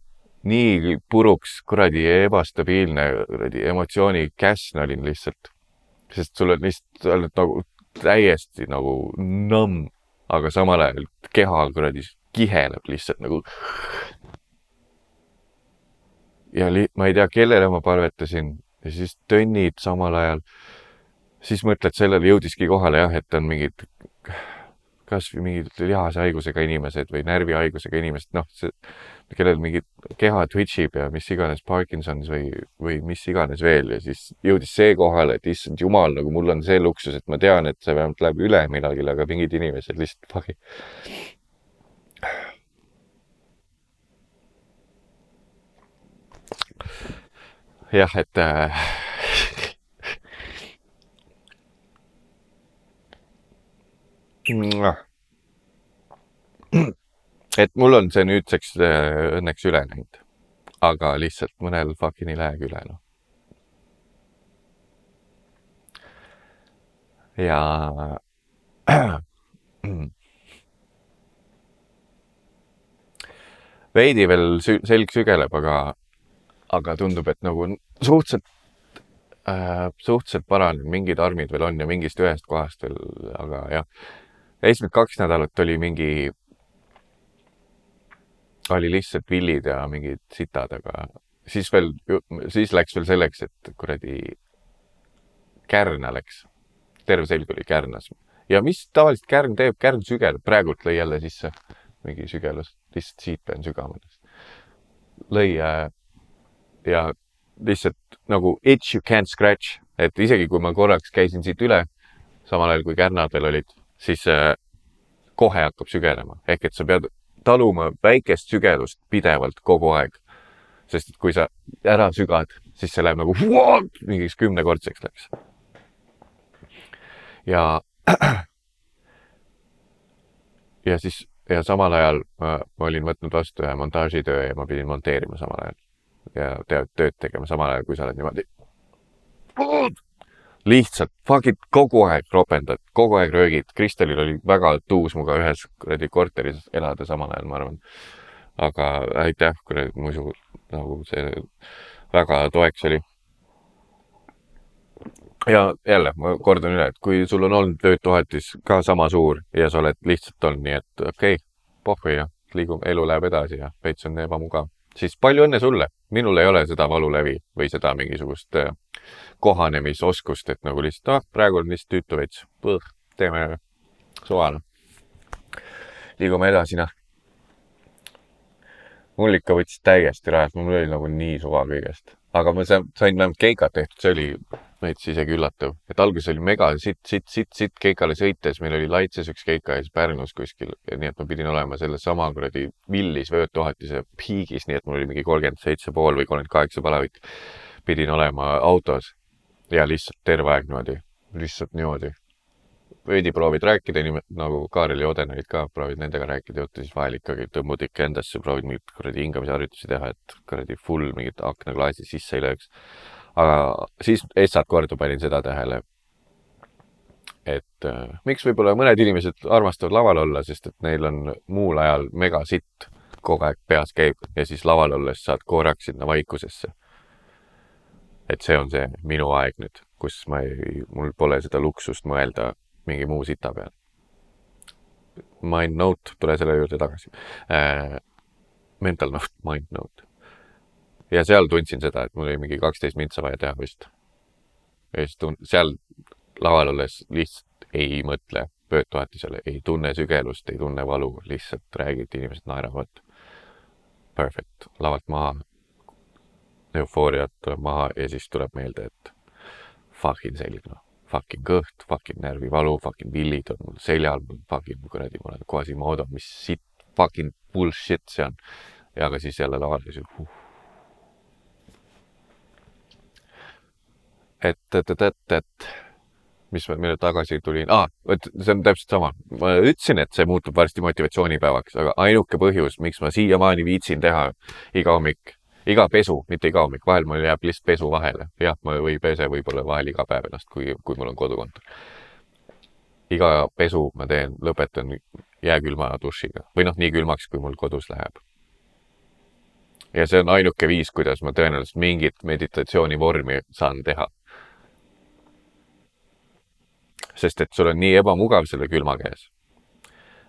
nii puruks kuradi ebastabiilne kuradi emotsiooni käsn olin lihtsalt. sest sul on lihtsalt, sa oled nagu täiesti nagu numb, aga samal ajal keha kuradi kiheleb lihtsalt nagu. ja li-, ma ei tea, kellele ma palvetasin ja siis tönnid samal ajal. siis mõtled sellele, jõudiski kohale jah, et on mingid kasvõi mingid lihashaigusega inimesed või närvihaigusega inimesed, noh, see, kellel mingi keha twitch ib ja mis iganes Parkinson's või, või mis iganes veel ja siis jõudis see kohale, et issand jumal, nagu mul on see luksus, et ma tean, et see vähemalt läheb üle millalgi, aga mingid inimesed lihtsalt fucking jah, et äh, et mul on see nüüdseks äh, õnneks üle läinud. aga lihtsalt mõnel fucking ei lähegi üle, noh. ja veidi veel selg sügeleb, aga, aga tundub, et nagu suhteliselt äh,, suhteliselt paranenud, mingid armid veel on ja mingist ühest kohast veel, aga jah, esimesed kaks nädalat oli mingi, oli lihtsalt villid ja mingid sitad, aga siis veel, siis läks veel selleks, et kuradi kärna läks, terve selg oli kärnas. Ja mis tavaliselt kärn teeb, kärn sügeleb, praegult lõi jälle sisse mingi sügelus, lihtsalt siit pean sügama. lõi äh, ja lihtsalt nagu itch you can't scratch, et isegi kui ma korraks käisin siit üle, samal ajal kui kärnad veel olid, siis äh, kohe hakkab sügelema, ehk et sa pead taluma väikest sügelust pidevalt kogu aeg. sest et kui sa ära sügad, siis see läheb nagu mingiks kümnekordseks läks. ja, ja siis ja samal ajal ma, ma olin võtnud vastu ühe montaažitöö ja ma pidin monteerima samal ajal ja tead tööd tegema samal ajal, kui sa oled niimoodi. Lihtsalt fucking kogu aeg ropendad, kogu aeg röögid. Kristelil oli väga tuus minuga ühes kuradi korteris elada samal ajal, ma arvan. aga aitäh, kuradi muidu nagu see väga toeks oli. ja jälle ma kordan üle, et kui sul on olnud töötuhatis ka sama suur ja sa oled lihtsalt olnud nii, et okei okay,, pohhu ja liigume, elu läheb edasi ja veits on ebamugav, siis palju õnne sulle. minul ei ole seda valulävi või seda mingisugust äh, kohanemisoskust, et nagu lihtsalt, ah, praegu on lihtsalt tüütu veits, teeme suva noh. liigume edasi noh. mul ikka võttis täiesti rajalt, mul oli nagu nii suva kõigest, aga ma sain, sain vähemalt keikad tehtud, see oli veits isegi üllatav, et alguses oli mega sitt, sitt, sitt, sitt keikale sõites, meil oli Laitses üks keika ja siis Pärnus kuskil, nii et ma pidin olema selles sama kuradi Villis vöötuhatise piigis, nii et mul oli mingi kolmkümmend seitse pool või kolmkümmend kaheksa palavik. Pidin olema autos ja lihtsalt terve aeg niimoodi, lihtsalt niimoodi. veidi proovid rääkida, nagu Kaarel ja Oden olid ka, proovid nendega rääkida juttu, siis vahel ikkagi tõmbud ikka endasse, proovid mingeid kuradi hingamisharjutusi teha, et kuradi full mingit aknaklaasi sisse ei lööks. aga siis ehtsalt korda panin seda tähele, et äh, miks võib-olla mõned inimesed armastavad laval olla, sest et neil on muul ajal megasitt kogu aeg peas käib ja siis laval olles saad korraks sinna vaikusesse. Et see on see minu aeg nüüd, kus ma ei, mul pole seda luksust mõelda mingi muu sita peal. Mind note, tule selle juurde tagasi äh,. Mental note, mind note. ja seal tundsin seda, et mul oli mingi kaksteist mintsa vaja teha vist. ja siis tund-, seal laval olles lihtsalt ei mõtle pöödtuhatisele, ei tunne sügelust, ei tunne valu, lihtsalt räägid, inimesed naeravad. Perfect, lavalt maha. Eufooriat maha ja siis tuleb meelde, et fucking selg noh, fucking kõht, fucking närvivalu, fucking villid on mul seljal, fucking kuradi, ma olen Quasimodo, mis sitt, fucking bullshit see on. ja aga siis jälle laval siis uh.. et, et, et, et, et mis ma, mille tagasi tulin ah,, vot see on täpselt sama, ma ütlesin, et see muutub varsti motivatsioonipäevaks, aga ainuke põhjus, miks ma siiamaani viitsin teha iga hommik, iga pesu, mitte iga hommik, vahel mul jääb lihtsalt pesu vahele, jah, ma ei pese võib-olla vahel iga päev ennast, kui, kui mul on kodukontor. iga pesu ma teen, lõpetan jääkülma dušiga või noh, nii külmaks, kui mul kodus läheb. ja see on ainuke viis, kuidas ma tõenäoliselt mingit meditatsioonivormi saan teha sest et sul on nii ebamugav selle külma käes,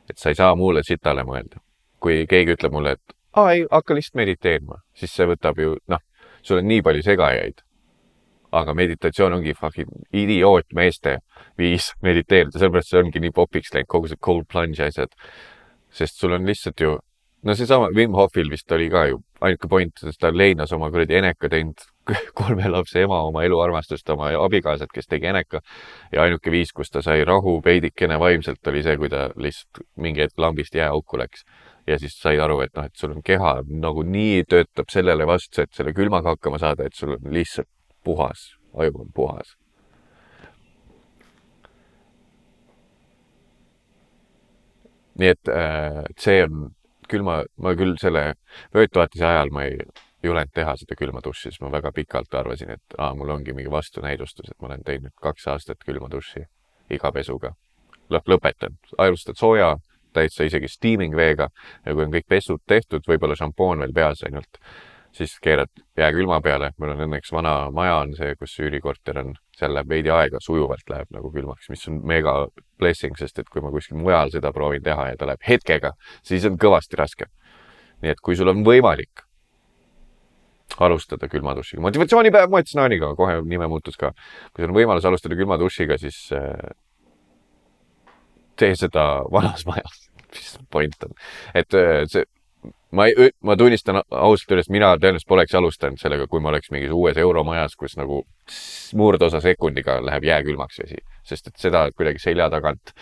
et sa ei saa muule sitale mõelda. kui keegi ütleb mulle, et aa ei, hakka lihtsalt mediteerima, siis see võtab ju noh, sul on nii palju segajaid. aga meditatsioon ongi fucking idiootmeeste viis mediteerida, sellepärast see ongi nii popiks läinud, kogu see cold plunge asjad. sest sul on lihtsalt ju, no seesama Wim Hofil vist oli ka ju ainuke point, ta leinas oma kuradi eneka teinud kolme lapse ema, oma eluarmastust, oma abikaasat, kes tegi eneka. ja ainuke viis, kus ta sai rahu veidikene vaimselt, oli see, kui ta lihtsalt mingi hetk lambist jääauku läks. Ja siis sai aru, et noh, et sul on keha nagunii töötab sellele vastu, et selle külmaga hakkama saada, et sul on lihtsalt puhas, aju on puhas. nii et äh, see on külma, ma küll selle vöötuvatise ajal ma ei julenud teha seda külma duši, siis ma väga pikalt arvasin, et aa, mul ongi mingi vastunäidustus, et ma olen teinud kaks aastat külma duši iga pesuga. noh, lõpetan, alustad sooja, täitsa isegi steaming veega ja kui on kõik pesud tehtud, võib-olla šampoon veel peas ainult, siis keerad jääkülma peale, mul on õnneks vana maja on see, kus üürikorter on, seal läheb veidi aega, sujuvalt läheb nagu külmaks, mis on mega blessing, sest et kui ma kuskil mujal seda proovin teha ja ta läheb hetkega, siis on kõvasti raskem. nii et kui sul on võimalik alustada külma dušiga, motivatsioonipäev Mats Naaniga, kohe nime muutus ka. kui sul on võimalus alustada külma dušiga, siis äh, tee seda vanas majas, mis point on, et äh, see ma ei, ma tunnistan ausalt öeldes, mina tõenäoliselt poleks alustanud sellega, kui ma oleks mingis uues euromajas, kus nagu murdosa sekundiga läheb jääkülmaks vesi, sest et seda kuidagi selja tagant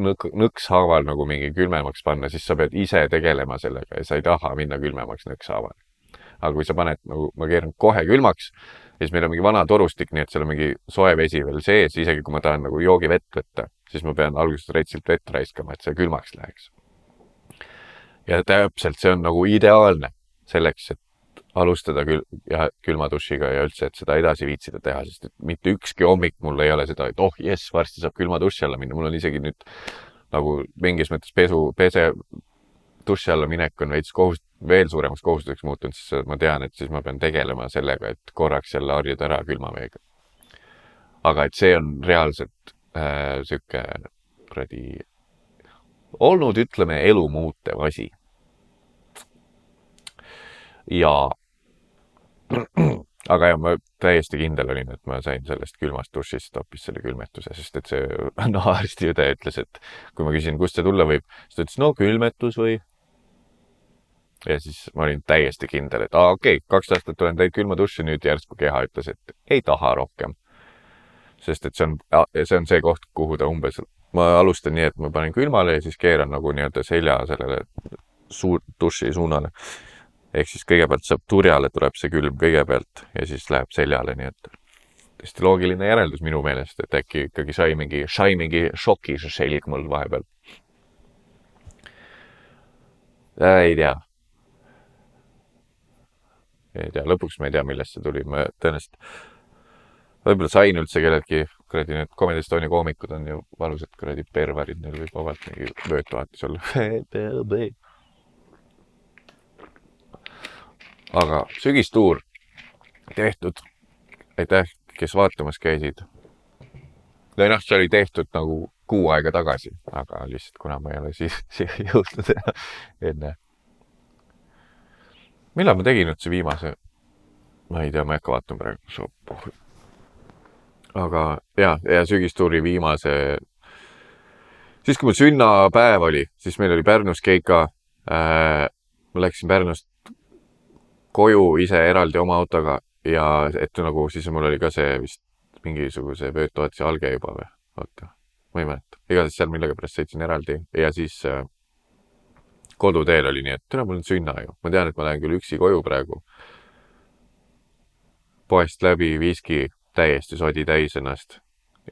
nõk-, nõkshaaval nagu mingi külmemaks panna, siis sa pead ise tegelema sellega ja sa ei taha minna külmemaks nõkshaaval. aga kui sa paned nagu, ma keeran kohe külmaks, siis meil on mingi vana torustik, nii et seal on mingi soe vesi veel sees, isegi kui ma tahan nagu joogivett võtta, siis ma pean alguses retsilt vett raiskama, et see külmaks läheks ja täpselt see on nagu ideaalne selleks, et alustada kül- ja külma dušiga ja üldse, et seda edasi viitsida teha, sest et mitte ükski hommik mul ei ole seda, et oh jess, varsti saab külma duši alla minna, mul on isegi nüüd nagu mingis mõttes pesu, pese, duši alla minek on veits kohust-, veel suuremaks kohustuseks muutunud, sest ma tean, et siis ma pean tegelema sellega, et korraks jälle harjuda ära külma veega. aga et see on reaalselt äh, sihuke kuradi olnud, ütleme, elu muutev asi. ja aga jah, ma täiesti kindel olin, et ma sain sellest külmast dušist hoopis selle külmetuse, sest et see nahaarstiõde ütles, et kui ma küsin, kust see tulla võib, siis ta ütles, no külmetus või. ja siis ma olin täiesti kindel, et aa, okei okay,, kaks aastat olen teinud külma duši, nüüd järsku keha ütles, et ei taha rohkem. Sest et see on, see on see koht, kuhu ta umbes ma alustan nii, et ma panen külmale ja siis keeran nagu nii-öelda selja sellele suur duši suunale. ehk siis kõigepealt saab turjale tuleb see külm kõigepealt ja siis läheb seljale, nii et täiesti loogiline järeldus minu meelest, et äkki ikkagi sai mingi, sai mingi šoki selg mul vahepeal äh,. ei tea. ei tea, lõpuks ma ei tea, millest see tuli, ma tõenäoliselt võib-olla sain üldse kelleltki, kuradi need Comedy Estonia koomikud on ju valusad kuradi perverid, neil võib vabalt mingi vöötvahetus olla aga sügistuur tehtud. aitäh, kes vaatamas käisid. või noh, see oli tehtud nagu kuu aega tagasi, aga lihtsalt kuna ma ei ole siis siia jõudnud enne. millal ma tegin üldse viimase? ma ei tea, ma ei hakka vaatama praegu aga ja, ja sügistuuri viimase, siis kui mul sünnapäev oli, siis meil oli Pärnus keika äh,. ma läksin Pärnust koju ise eraldi oma autoga ja et nagu siis mul oli ka see vist mingisuguse vöötoetuse alge juba või, oota, ma ei mäleta, igatahes seal millegipärast sõitsin eraldi ja siis äh, koduteel oli nii, et tere, mul on sünna ju, ma tean, et ma lähen küll üksi koju praegu. poest läbi viski täiesti sodi täis ennast.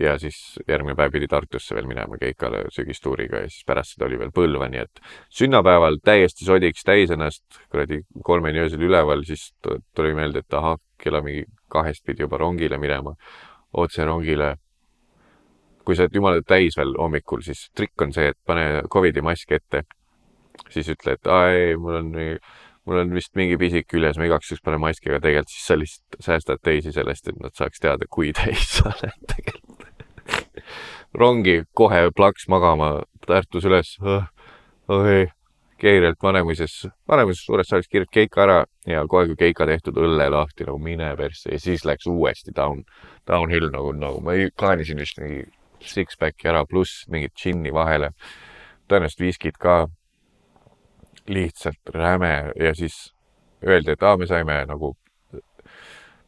ja siis järgmine päev pidi Tartusse veel minema keikale sügistuuriga ja siis pärast seda oli veel Põlva, nii et sünnapäeval täiesti sodiks täis ennast, kuradi kolmeni öösel üleval, siis tuli meelde, et ahah, kella mingi kahest pidi juba rongile minema, otse rongile. kui sa oled jumala täis veel hommikul, siis trikk on see, et pane Covidi mask ette. siis ütle, et aa ei, mul on nii mul on vist mingi pisik küljes, ma igaks juhuks panen maski, aga tegelikult siis sa lihtsalt säästad teisi sellest, et nad saaks teada, kui täis sa oled tegelikult rongi kohe plaks magama Tartus üles oh,. oi, kiirelt Vanemuises, Vanemuises suures saalis kiirelt keika ära ja kohe, kui keika tehtud, õlle lahti nagu mine persse ja siis läks uuesti down, downhill nagu, nagu ma kaanisin vist mingi six-pack'i ära, pluss mingit džinni vahele. tõenäoliselt viskid ka lihtsalt räme ja siis öeldi, et aa, me saime nagu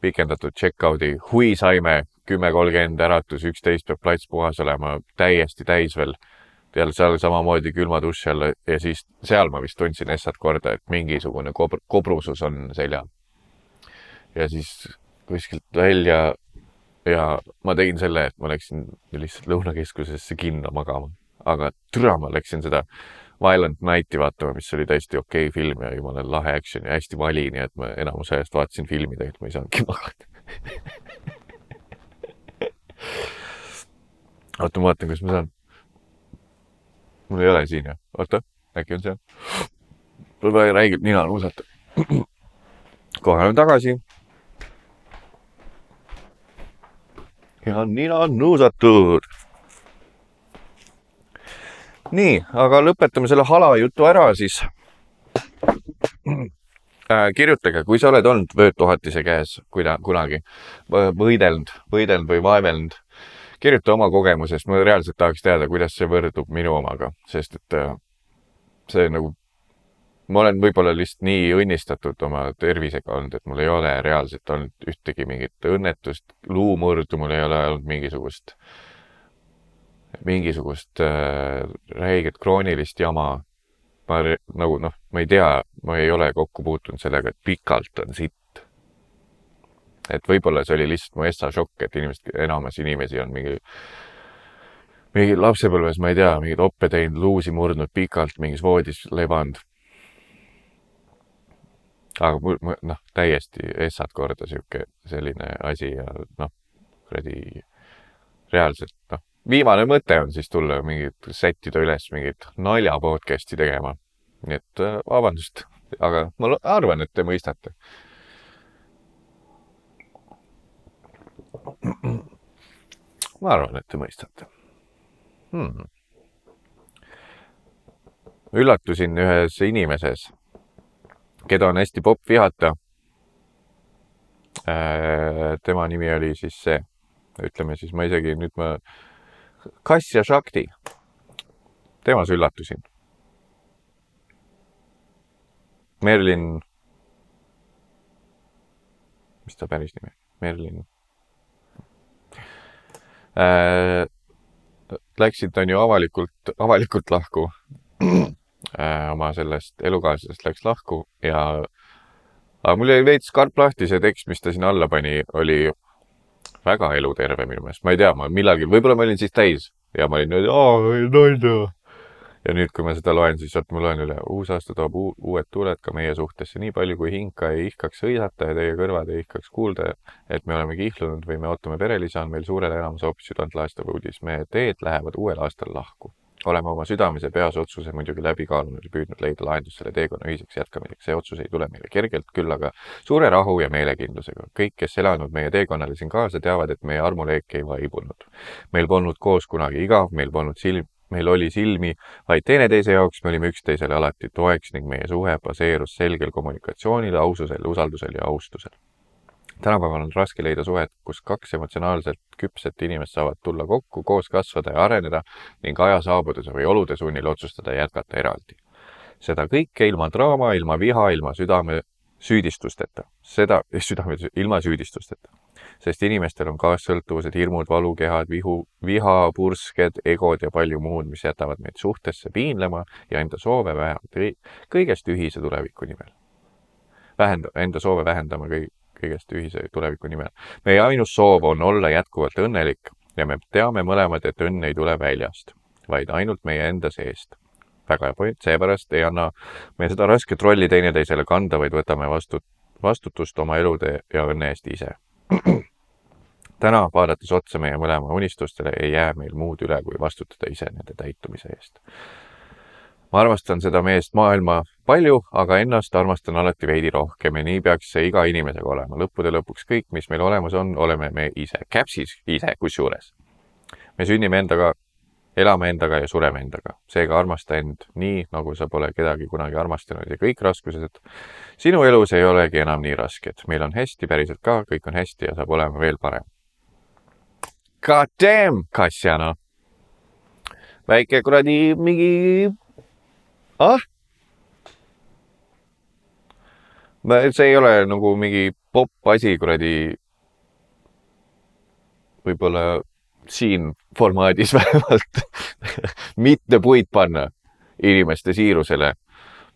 pikendatud check-out'i, hui saime, kümme kolmkümmend äratus, üksteist peab plats puhas olema, täiesti täis veel. jälle seal samamoodi külma duši all ja siis seal ma vist tundsin essad korda, et mingisugune kobr-, kobrusus on seljal. ja siis kuskilt välja ja ma tegin selle, et ma läksin lihtsalt Lõunakeskusesse kinno magama, aga türa, ma läksin seda Violent Nighti vaatama, mis oli täiesti okei okay film ja jumala lahe action ja hästi vali, nii et ma enamus ajast vaatasin filmi, tegelikult ma ei saanudki magada oota, ma vaatan, kas ma saan. mul ei ole siin ju, oota, äkki on seal. mul vaja räigelt nina nuusata. kohe olen tagasi. ja nina on nuusatud. nii, aga lõpetame selle hala jutu ära siis äh,. kirjutage, kui sa oled olnud vöötuhatise käes kuida-, kunagi võ- võidelnud, võidelnud või vaevelnud kirjuta oma kogemusest, ma reaalselt tahaks teada, kuidas see võrdub minu omaga, sest et äh, see nagu, ma olen võib-olla lihtsalt nii õnnistatud oma tervisega olnud, et mul ei ole reaalselt olnud ühtegi mingit õnnetust, luumurdu, mul ei ole olnud mingisugust, mingisugust äh, räiget kroonilist jama. ma nagu noh, ma ei tea, ma ei ole kokku puutunud sellega, et pikalt on sitt et võib-olla see oli lihtsalt mu essa šokk, et inimesed, enamus inimesi on mingi, mingi lapsepõlves, ma ei tea, mingeid oppe teinud, luusi murdnud pikalt mingis voodis lebanud. aga mul, noh, täiesti essat korda sihuke selline asi ja noh, kuradi reaalselt noh, viimane mõte on siis tulla mingit, sättida üles mingit nalja podcast'i tegema. nii et äh, vabandust, aga ma arvan, et te mõistate ma arvan, et te mõistate hmm.. üllatusin ühes inimeses, keda on hästi popp vihata. tema nimi oli siis see, ütleme siis ma isegi nüüd ma, Kassja Shakti. temas üllatusin. Merlin, mis ta päris nimi, Merlin äh, läksid, on ju avalikult, avalikult lahku äh,. oma sellest elukaaslasest läks lahku ja, aga mul jäi veits karp lahti, see tekst, mis ta sinna alla pani, oli väga eluterve minu meelest, ma ei tea, ma millalgi, võib-olla ma olin siis täis ja ma olin nalja. ja nüüd, kui ma seda loen, siis oota, ma loen üle, uus aasta toob uu- uued tuuled ka meie suhtesse, nii palju kui hing ka ei ihkaks hõisata ja teie kõrvad ei ihkaks kuulda, et me oleme kihlunud või me ootame perelisa, on meil suurele enamus hoopis südantlaastav uudis. meie teed lähevad uuel aastal lahku. Oleme oma südames ja peas otsuse muidugi läbi kaalunud ja püüdnud leida lahendust selle teekonna ühiseks jätkamiseks. see otsus ei tule meile kergelt, küll aga suure rahu ja meelekindlusega. kõik, kes elanud meie teekonnale siin kaasa, teavad, et meie armuleek ei vaibunud. meil polnud koos kunagi igav, meil polnud silm, meil oli silmi vaid teineteise jaoks, me olime üksteisele alati toeks ning meie suhe baseerus selgel kommunikatsioonil, aususel, usaldusel ja austusel. Tänapäeval on raske leida suhet, kus kaks emotsionaalselt küpset inimest saavad tulla kokku, koos kasvada ja areneda ning aja saabudes või olude sunnil otsustada jätkata eraldi. seda kõike ilma draama, ilma viha, ilma südame süüdistusteta, seda, südame, ilma süüdistusteta. sest inimestel on kaassõltuvused, hirmud, valukehad, vihu, viha, pursked, egod ja palju muud, mis jätavad meid suhtesse piinlema ja enda soove vähemalt kõigest ühise tuleviku nimel. vähenda, enda soove vähendama kõi-, kõigest ühise tuleviku nimel. meie ainus soov on olla jätkuvalt õnnelik ja me teame mõlemad, et õnn ei tule väljast, vaid ainult meie enda seest. väga hea point, seepärast ei anna me seda rasket rolli teineteisele kanda, vaid võtame vastu, vastutust oma elude ja õnne eest ise. täna, vaadates otsa meie mõlema unistustele, ei jää meil muud üle, kui vastutada ise nende täitumise eest. ma armastan seda meest maailma palju, aga ennast armastan alati veidi rohkem ja nii peaks see iga inimesega olema. lõppude lõpuks kõik, mis meil olemas on, oleme me ise, käpsis ise kusjuures. me sünnime endaga, elame endaga ja sureme endaga, seega armasta end nii, nagu sa pole kedagi kunagi armastanud ja kõik raskused sinu elus ei olegi enam nii rasked, meil on hästi, päriselt ka, kõik on hästi ja saab olema veel parem. God damn, Kassiana. väike kuradi mingi, ah? See ei ole nagu mingi popp asi kuradi, võib-olla siin formaadis vähemalt mitte puid panna inimeste siirusele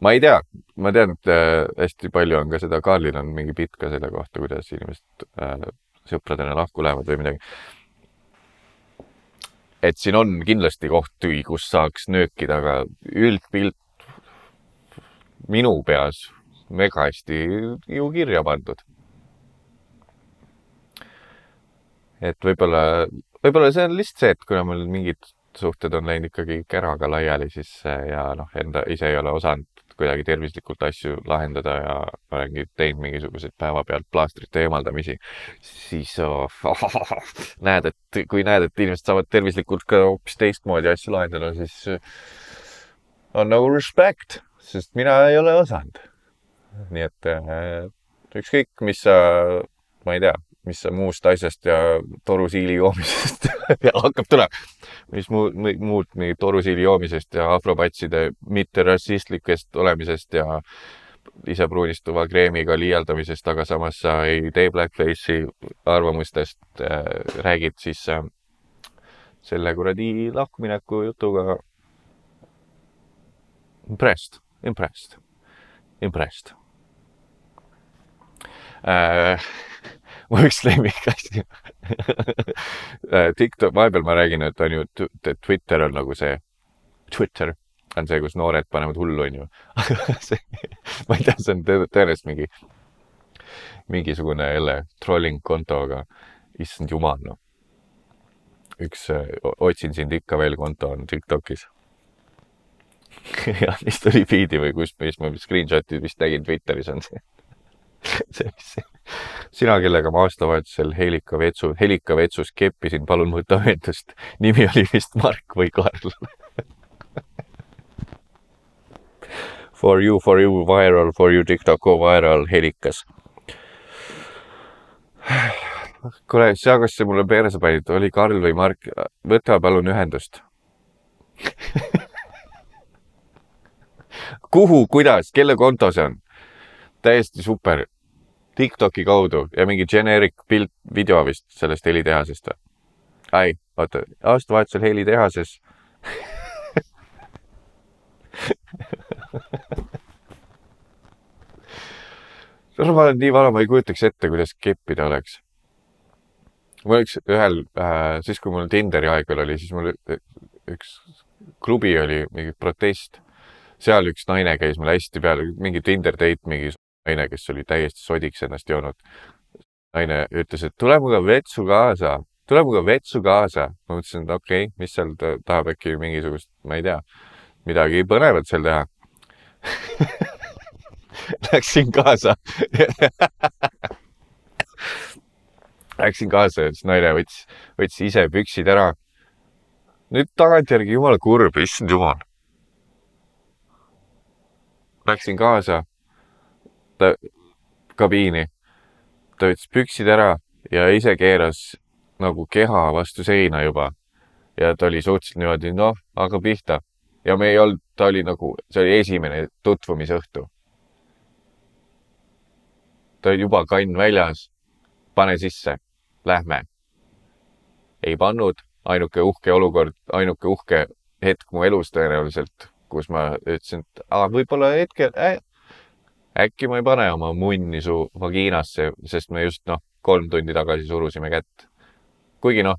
ma ei tea, ma tean, et äh, hästi palju on ka seda, Karlil on mingi bitt ka selle kohta, kuidas inimesed äh, sõpradena lahku lähevad või midagi. et siin on kindlasti kohti, kus saaks nöökida, aga üldpilt minu peas mega hästi ju kirja pandud. et võib-olla, võib-olla see on lihtsalt see, et kuna mul mingid suhted on läinud ikkagi käraga laiali, siis äh, ja noh, enda ise ei ole osanud kuidagi tervislikult asju lahendada ja olengi teinud mingisuguseid päevapealt plaastrite eemaldamisi, siis oh, näed, et kui näed, et inimesed saavad tervislikult ka hoopis teistmoodi asju lahendada, siis on nagu respect, sest mina ei ole osanud. Nii et äh, ükskõik, mis sa, ma ei tea, mis sa muust asjast ja torusiili joomisest hakkab tulema, mis muud, muud nii torusiili joomisest ja afropatside mitterassistlikest olemisest ja isepruunistuva kreemiga liialdamisest, aga samas sa ei tee blackface'i arvamustest äh,, räägid, siis äh, selle kuradi lahkumineku jutuga. Impressed, impressed, impressed äh. mu üks lemmikasi Äh, TikTok, vahepeal ma räägin, et on ju, Twitter on nagu see, Twitter on see, kus noored panevad hullu, onju. ma ei tea, see on tõ- tõenäoliselt mingi, mingisugune jälle trolling konto, aga issand jumal, noh. üks otsin sind ikka veel konto on Tiktokis. ja mis tuli feed'i või kus, mis ma screenshot'i vist nägin Twitteris on see. sina, kellega ma aastavahetusel Helika vetsu, Helika vetsus keppisin, palun võta ühendust. nimi oli vist Mark või Karl. For you, for you viral, for you TikTok viral, Helikas. kuule, sa, kas sa mulle perse panid, oli Karl või Mark, võta palun ühendust. kuhu, kuidas, kelle konto see on? Täiesti super. Tiktoki kaudu ja mingi generic pilt, video vist sellest helitehasest või? ai, oota, aastavahetusel helitehases. ma olen nii vana, ma ei kujutaks ette, kuidas keppida oleks. mul üks ühel äh,, siis kui mul Tinderi aeg veel oli, siis mul üks klubi oli mingi protest. seal üks naine käis mulle hästi peale, mingi Tinder date, mingi naine, kes oli täiesti sodiks ennast joonud. naine ütles, et tule minuga vetsu kaasa, tule minuga vetsu kaasa. ma mõtlesin, et okei okay,, mis seal ta tahab äkki mingisugust, ma ei tea, midagi põnevat seal teha. Läksin kaasa. Läksin kaasa ja siis naine võttis, võttis ise püksid ära. nüüd tagantjärgi jumala kurb, issand jumal. Läksin kaasa ta kabiini, ta võttis püksid ära ja ise keeras nagu keha vastu seina juba. ja ta oli suhteliselt niimoodi, noh, hakka pihta ja me ei olnud, ta oli nagu, see oli esimene tutvumisõhtu. ta oli juba kann väljas, pane sisse, lähme. ei pannud, ainuke uhke olukord, ainuke uhke hetk mu elus tõenäoliselt, kus ma ütlesin, et võib-olla hetkel äh, äkki ma ei pane oma munni su vagiinasse, sest me just noh, kolm tundi tagasi surusime kätt. kuigi noh,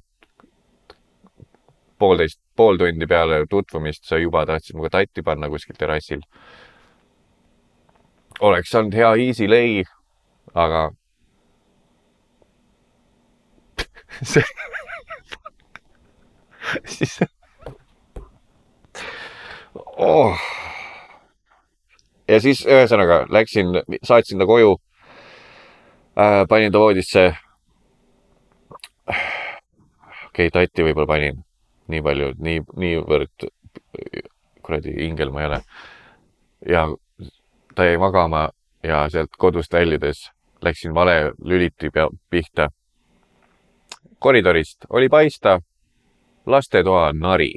poolteist, pool tundi peale tutvumist sa juba tahtsid minuga tatti panna kuskil terrassil. oleks olnud hea easy lay, aga see siis oh.. Ja siis ühesõnaga läksin, saatsin ta koju äh,. panin ta voodisse. okei okay,, tatti võib-olla panin nii palju, nii, niivõrd kuradi ingel ma ei ole. ja ta jäi magama ja sealt kodust väljudes läksin vale lüliti pea, pihta. koridorist oli paista lastetoa nari.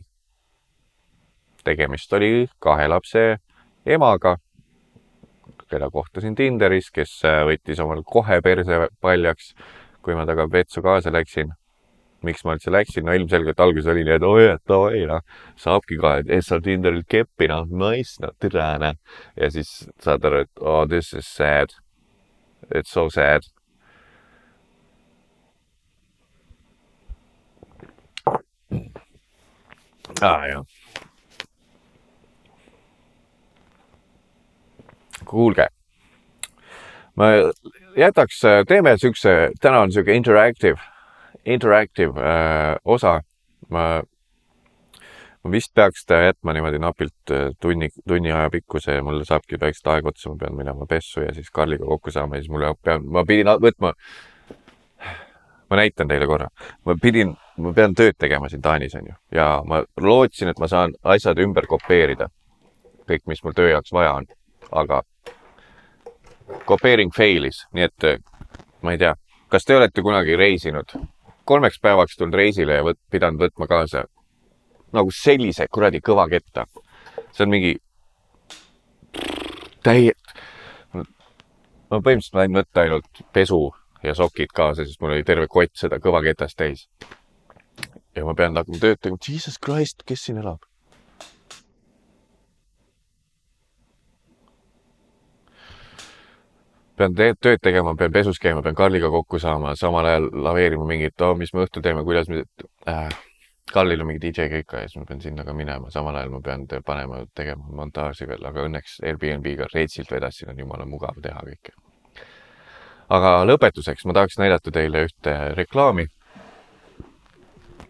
tegemist oli kahe lapse emaga, keda kohtasin Tinderis, kes äh, võttis omal kohe perse paljaks, kui ma temaga vetsu kaasa läksin. miks ma üldse läksin, no ilmselgelt alguses oli nii, et oi, et davai, noh, saabki ka, et sa Tinderil keppi, noh, nice, no tere, noh. ja siis saad aru, et oh this is sad. It's so sad. aa, jah. kuulge, ma jätaks, teeme siukse, täna on siuke interactive, interactive äh, osa. ma, ma vist peaks ta jätma niimoodi napilt äh, tunni, tunni aja pikkuse ja mul saabki väikselt aeg otsa, ma pean minema pessu ja siis Karliga kokku saama ja siis mul pean, ma pidin võtma. ma näitan teile korra, ma pidin, ma pean tööd tegema siin Taanis onju ja ma lootsin, et ma saan asjad ümber kopeerida. kõik, mis mul töö jaoks vaja on, aga kopeering fail'is, nii et äh, ma ei tea, kas te olete kunagi reisinud, kolmeks päevaks tulnud reisile ja võt, pidanud võtma kaasa nagu sellise kuradi kõva ketta. see on mingi täie-, ma põhimõtteliselt sain võtta ainult pesu ja sokid kaasa, sest mul oli terve kott seda kõva ketast täis. ja ma pean hakkama tööd tegema, jesus christ, kes siin elab? Pean te tööd tegema, pean pesus käima, pean Karliga kokku saama, samal ajal laveerima mingit oh,, mis me õhtul teeme, kuidas me äh,. Karlil on mingi DJ kõik ja siis ma pean sinna ka minema, samal ajal ma pean te panema, tegema montaaži veel, aga õnneks Airbnb-ga reitsilt vedasin, on jumala mugav teha kõike. aga lõpetuseks ma tahaks näidata teile ühte reklaami,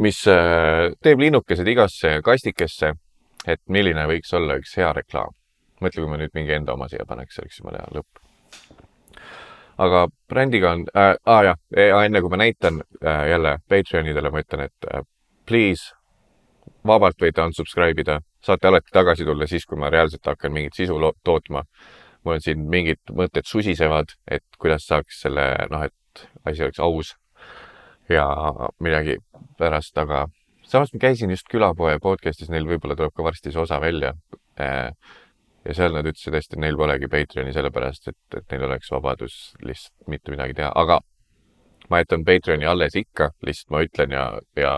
mis äh, teeb linnukesed igasse kastikesse, et milline võiks olla üks hea reklaam. mõtle, kui ma nüüd mingi enda oma siia paneks, oleks jumala hea lõpp aga brändiga on äh,, ah, jah, enne kui ma näitan äh, jälle Patreonidele, ma ütlen, et äh, please, vabalt võite unsubscribe ida, saate alati tagasi tulla siis, kui ma reaalselt hakkan mingit sisu tootma. mul on siin mingid mõtted susisevad, et kuidas saaks selle, noh, et asi oleks aus ja midagi pärast, aga samas ma käisin just külapoe podcast'is, neil võib-olla tuleb ka varsti see osa välja äh, ja seal nad ütlesid hästi, et neil polegi Patreoni sellepärast, et, et neil oleks vabadus lihtsalt mitte midagi teha, aga ma jätan Patreoni alles ikka, lihtsalt ma ütlen ja, ja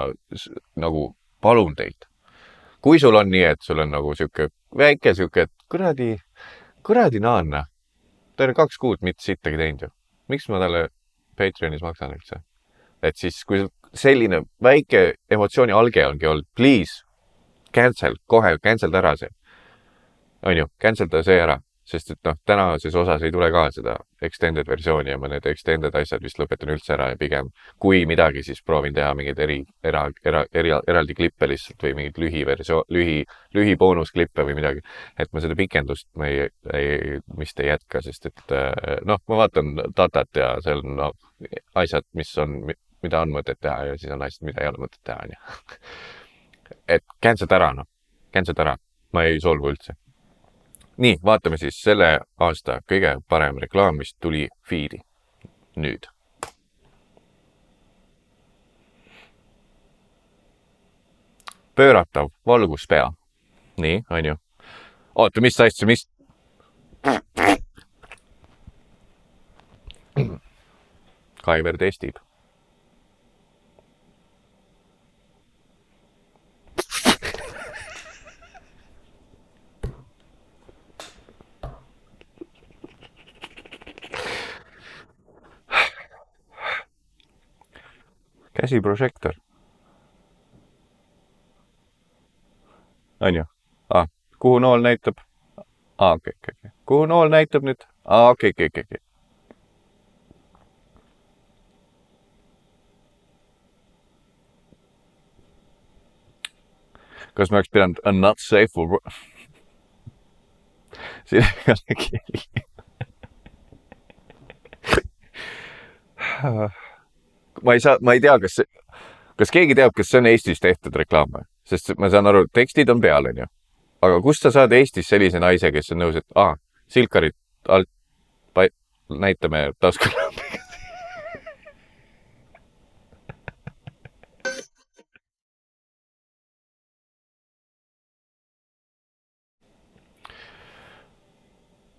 nagu palun teid. kui sul on nii, et sul on nagu sihuke väike sihuke, et kuradi, kuradi naanna. ta on kaks kuud mitte sittagi teinud ju. miks ma talle Patreonis maksan üldse? et siis, kui selline väike emotsiooni alge ongi olnud, please cancel, kohe cancel ära see on ju, cancel da see ära, sest et noh, tänases osas ei tule ka seda extended versiooni ja ma need extended asjad vist lõpetan üldse ära ja pigem kui midagi, siis proovin teha mingeid eri, era, era, eri, eraldi klippe lihtsalt või mingeid lühiversioon, lühi, lühiboonusklippe või midagi. et ma seda pikendust ma ei, ei, vist ei jätka, sest et noh, ma vaatan datat ja seal on no, asjad, mis on, mida on mõtet teha ja siis on asjad, mida ei ole mõtet teha, onju. et cancel ta ära, noh, cancel ta ära, ma ei solvu üldse nii, vaatame siis selle aasta kõige parem reklaam, mis tuli feed'i nüüd. pööratav valguspea. nii, on ju. oota, mis asja, mis? Kaiver testib käsiprožektor. on ju ah,? kuhu nool näitab? aa, okei, okei, okei. kuhu nool näitab nüüd? aa, okei, okei, okei, okei. kas ma oleks pidanud a not safe for siin ei ole keeli ma ei saa, ma ei tea, kas, kas keegi teab, kas see on Eestis tehtud reklaam või? sest ma saan aru, tekstid on peal, onju. aga kust sa saad Eestis sellise naise, kes on nõus, et aa, Silkarit alt, näitame taskulambiga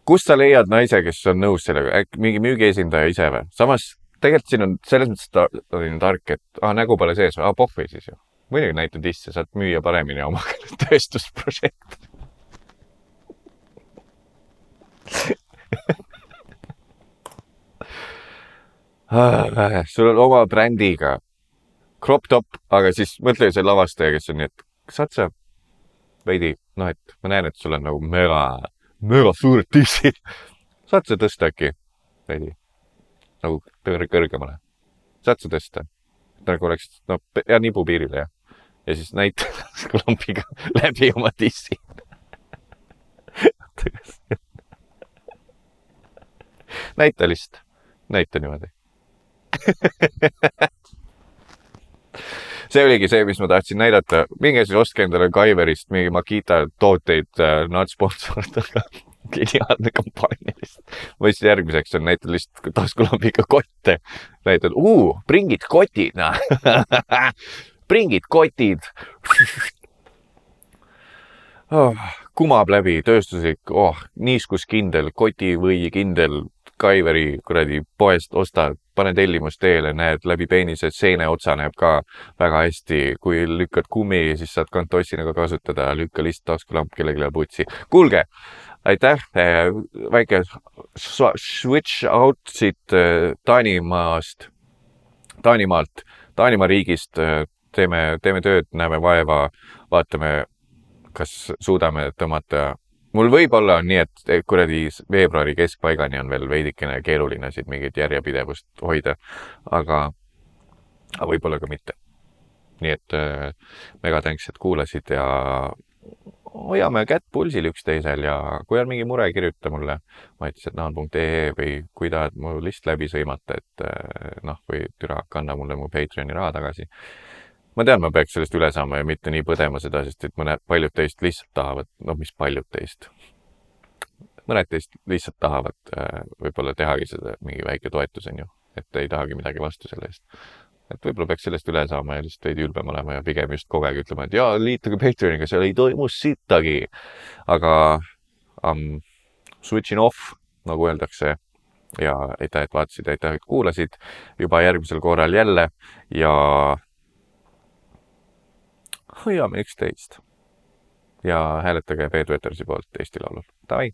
kust sa leiad naise, kes on nõus sellega, äkki mingi müügiesindaja ise või? samas tegelikult siin on selles mõttes ta, olin tark, et ah, nägu pole sees, ah, pohvi siis ju. muidugi näitan disse, saad müüa paremini oma tööstusprojekti ah, sul on oma brändiga crop top, aga siis mõtle see lavastaja, kes on nii, et saad sa veidi, noh, et ma näen, et sul on nagu mega, mega suured tissid. saad sa tõsta äkki veidi? Nagu kõrgemale. saad sa tõsta? nagu oleks, no pea nibu piirile ja, ja siis näita lambiga läbi oma dissi näita lihtsalt, näita niimoodi see oligi see, mis ma tahtsin näidata. minge siis ostke endale Kaiverist mingi Makita tooteid äh,, nad sponsorivad, aga geniaalne kampaania lihtsalt. või siis järgmiseks on näitad lihtsalt taskulambiga kotte. näitad, pringid kotid, noh pringid kotid oh,. kumab läbi, tööstuslik, oh, niiskuskindel, kotivõikindel, Kaiveri kuradi poest ostad, pane tellimus teele, näed läbi peenise, seene otsa näeb ka väga hästi. kui lükkad kummi, siis saad kantossina ka kasutada, lükka lihtsalt taskulamp kellelegi putsi. kuulge, aitäh, väike switch out siit Taanimaast, Taanimaalt, Taanimaa riigist. teeme, teeme tööd, näeme vaeva, vaatame, kas suudame tõmmata mul võib-olla on nii, et kuradi veebruari keskpaigani on veel veidikene keeruline siit mingit järjepidevust hoida, aga, aga võib-olla ka mitte. nii et äh, mega thanks, et kuulasid ja hoiame kätt pulsil üksteisel ja kui on mingi mure, kirjuta mulle. Matised.naan.ee või kui tahad mu list läbi sõimata, et äh, noh, või türa, kanna mulle mu Patreoni raha tagasi. Ma tean, ma peaks sellest üle saama ja mitte nii põdema seda, sest et mõned, paljud teist lihtsalt tahavad, noh, mis paljud teist, mõned teist lihtsalt tahavad äh, võib-olla tehagi seda mingi väike toetus, on ju, et ei tahagi midagi vastu selle eest. Et võib-olla peaks sellest üle saama ja lihtsalt veidi ülbem olema ja pigem just kogu aeg ütlema, et jaa, liituge Patreoniga, seal ei toimu sittagi. aga um, switching off, nagu öeldakse ja aitäh, et vaatasid, aitäh, et kuulasid juba järgmisel korral jälle ja hoiame üksteist ja hääletage Peeter Petersi poolt Eesti Laulul. Davai!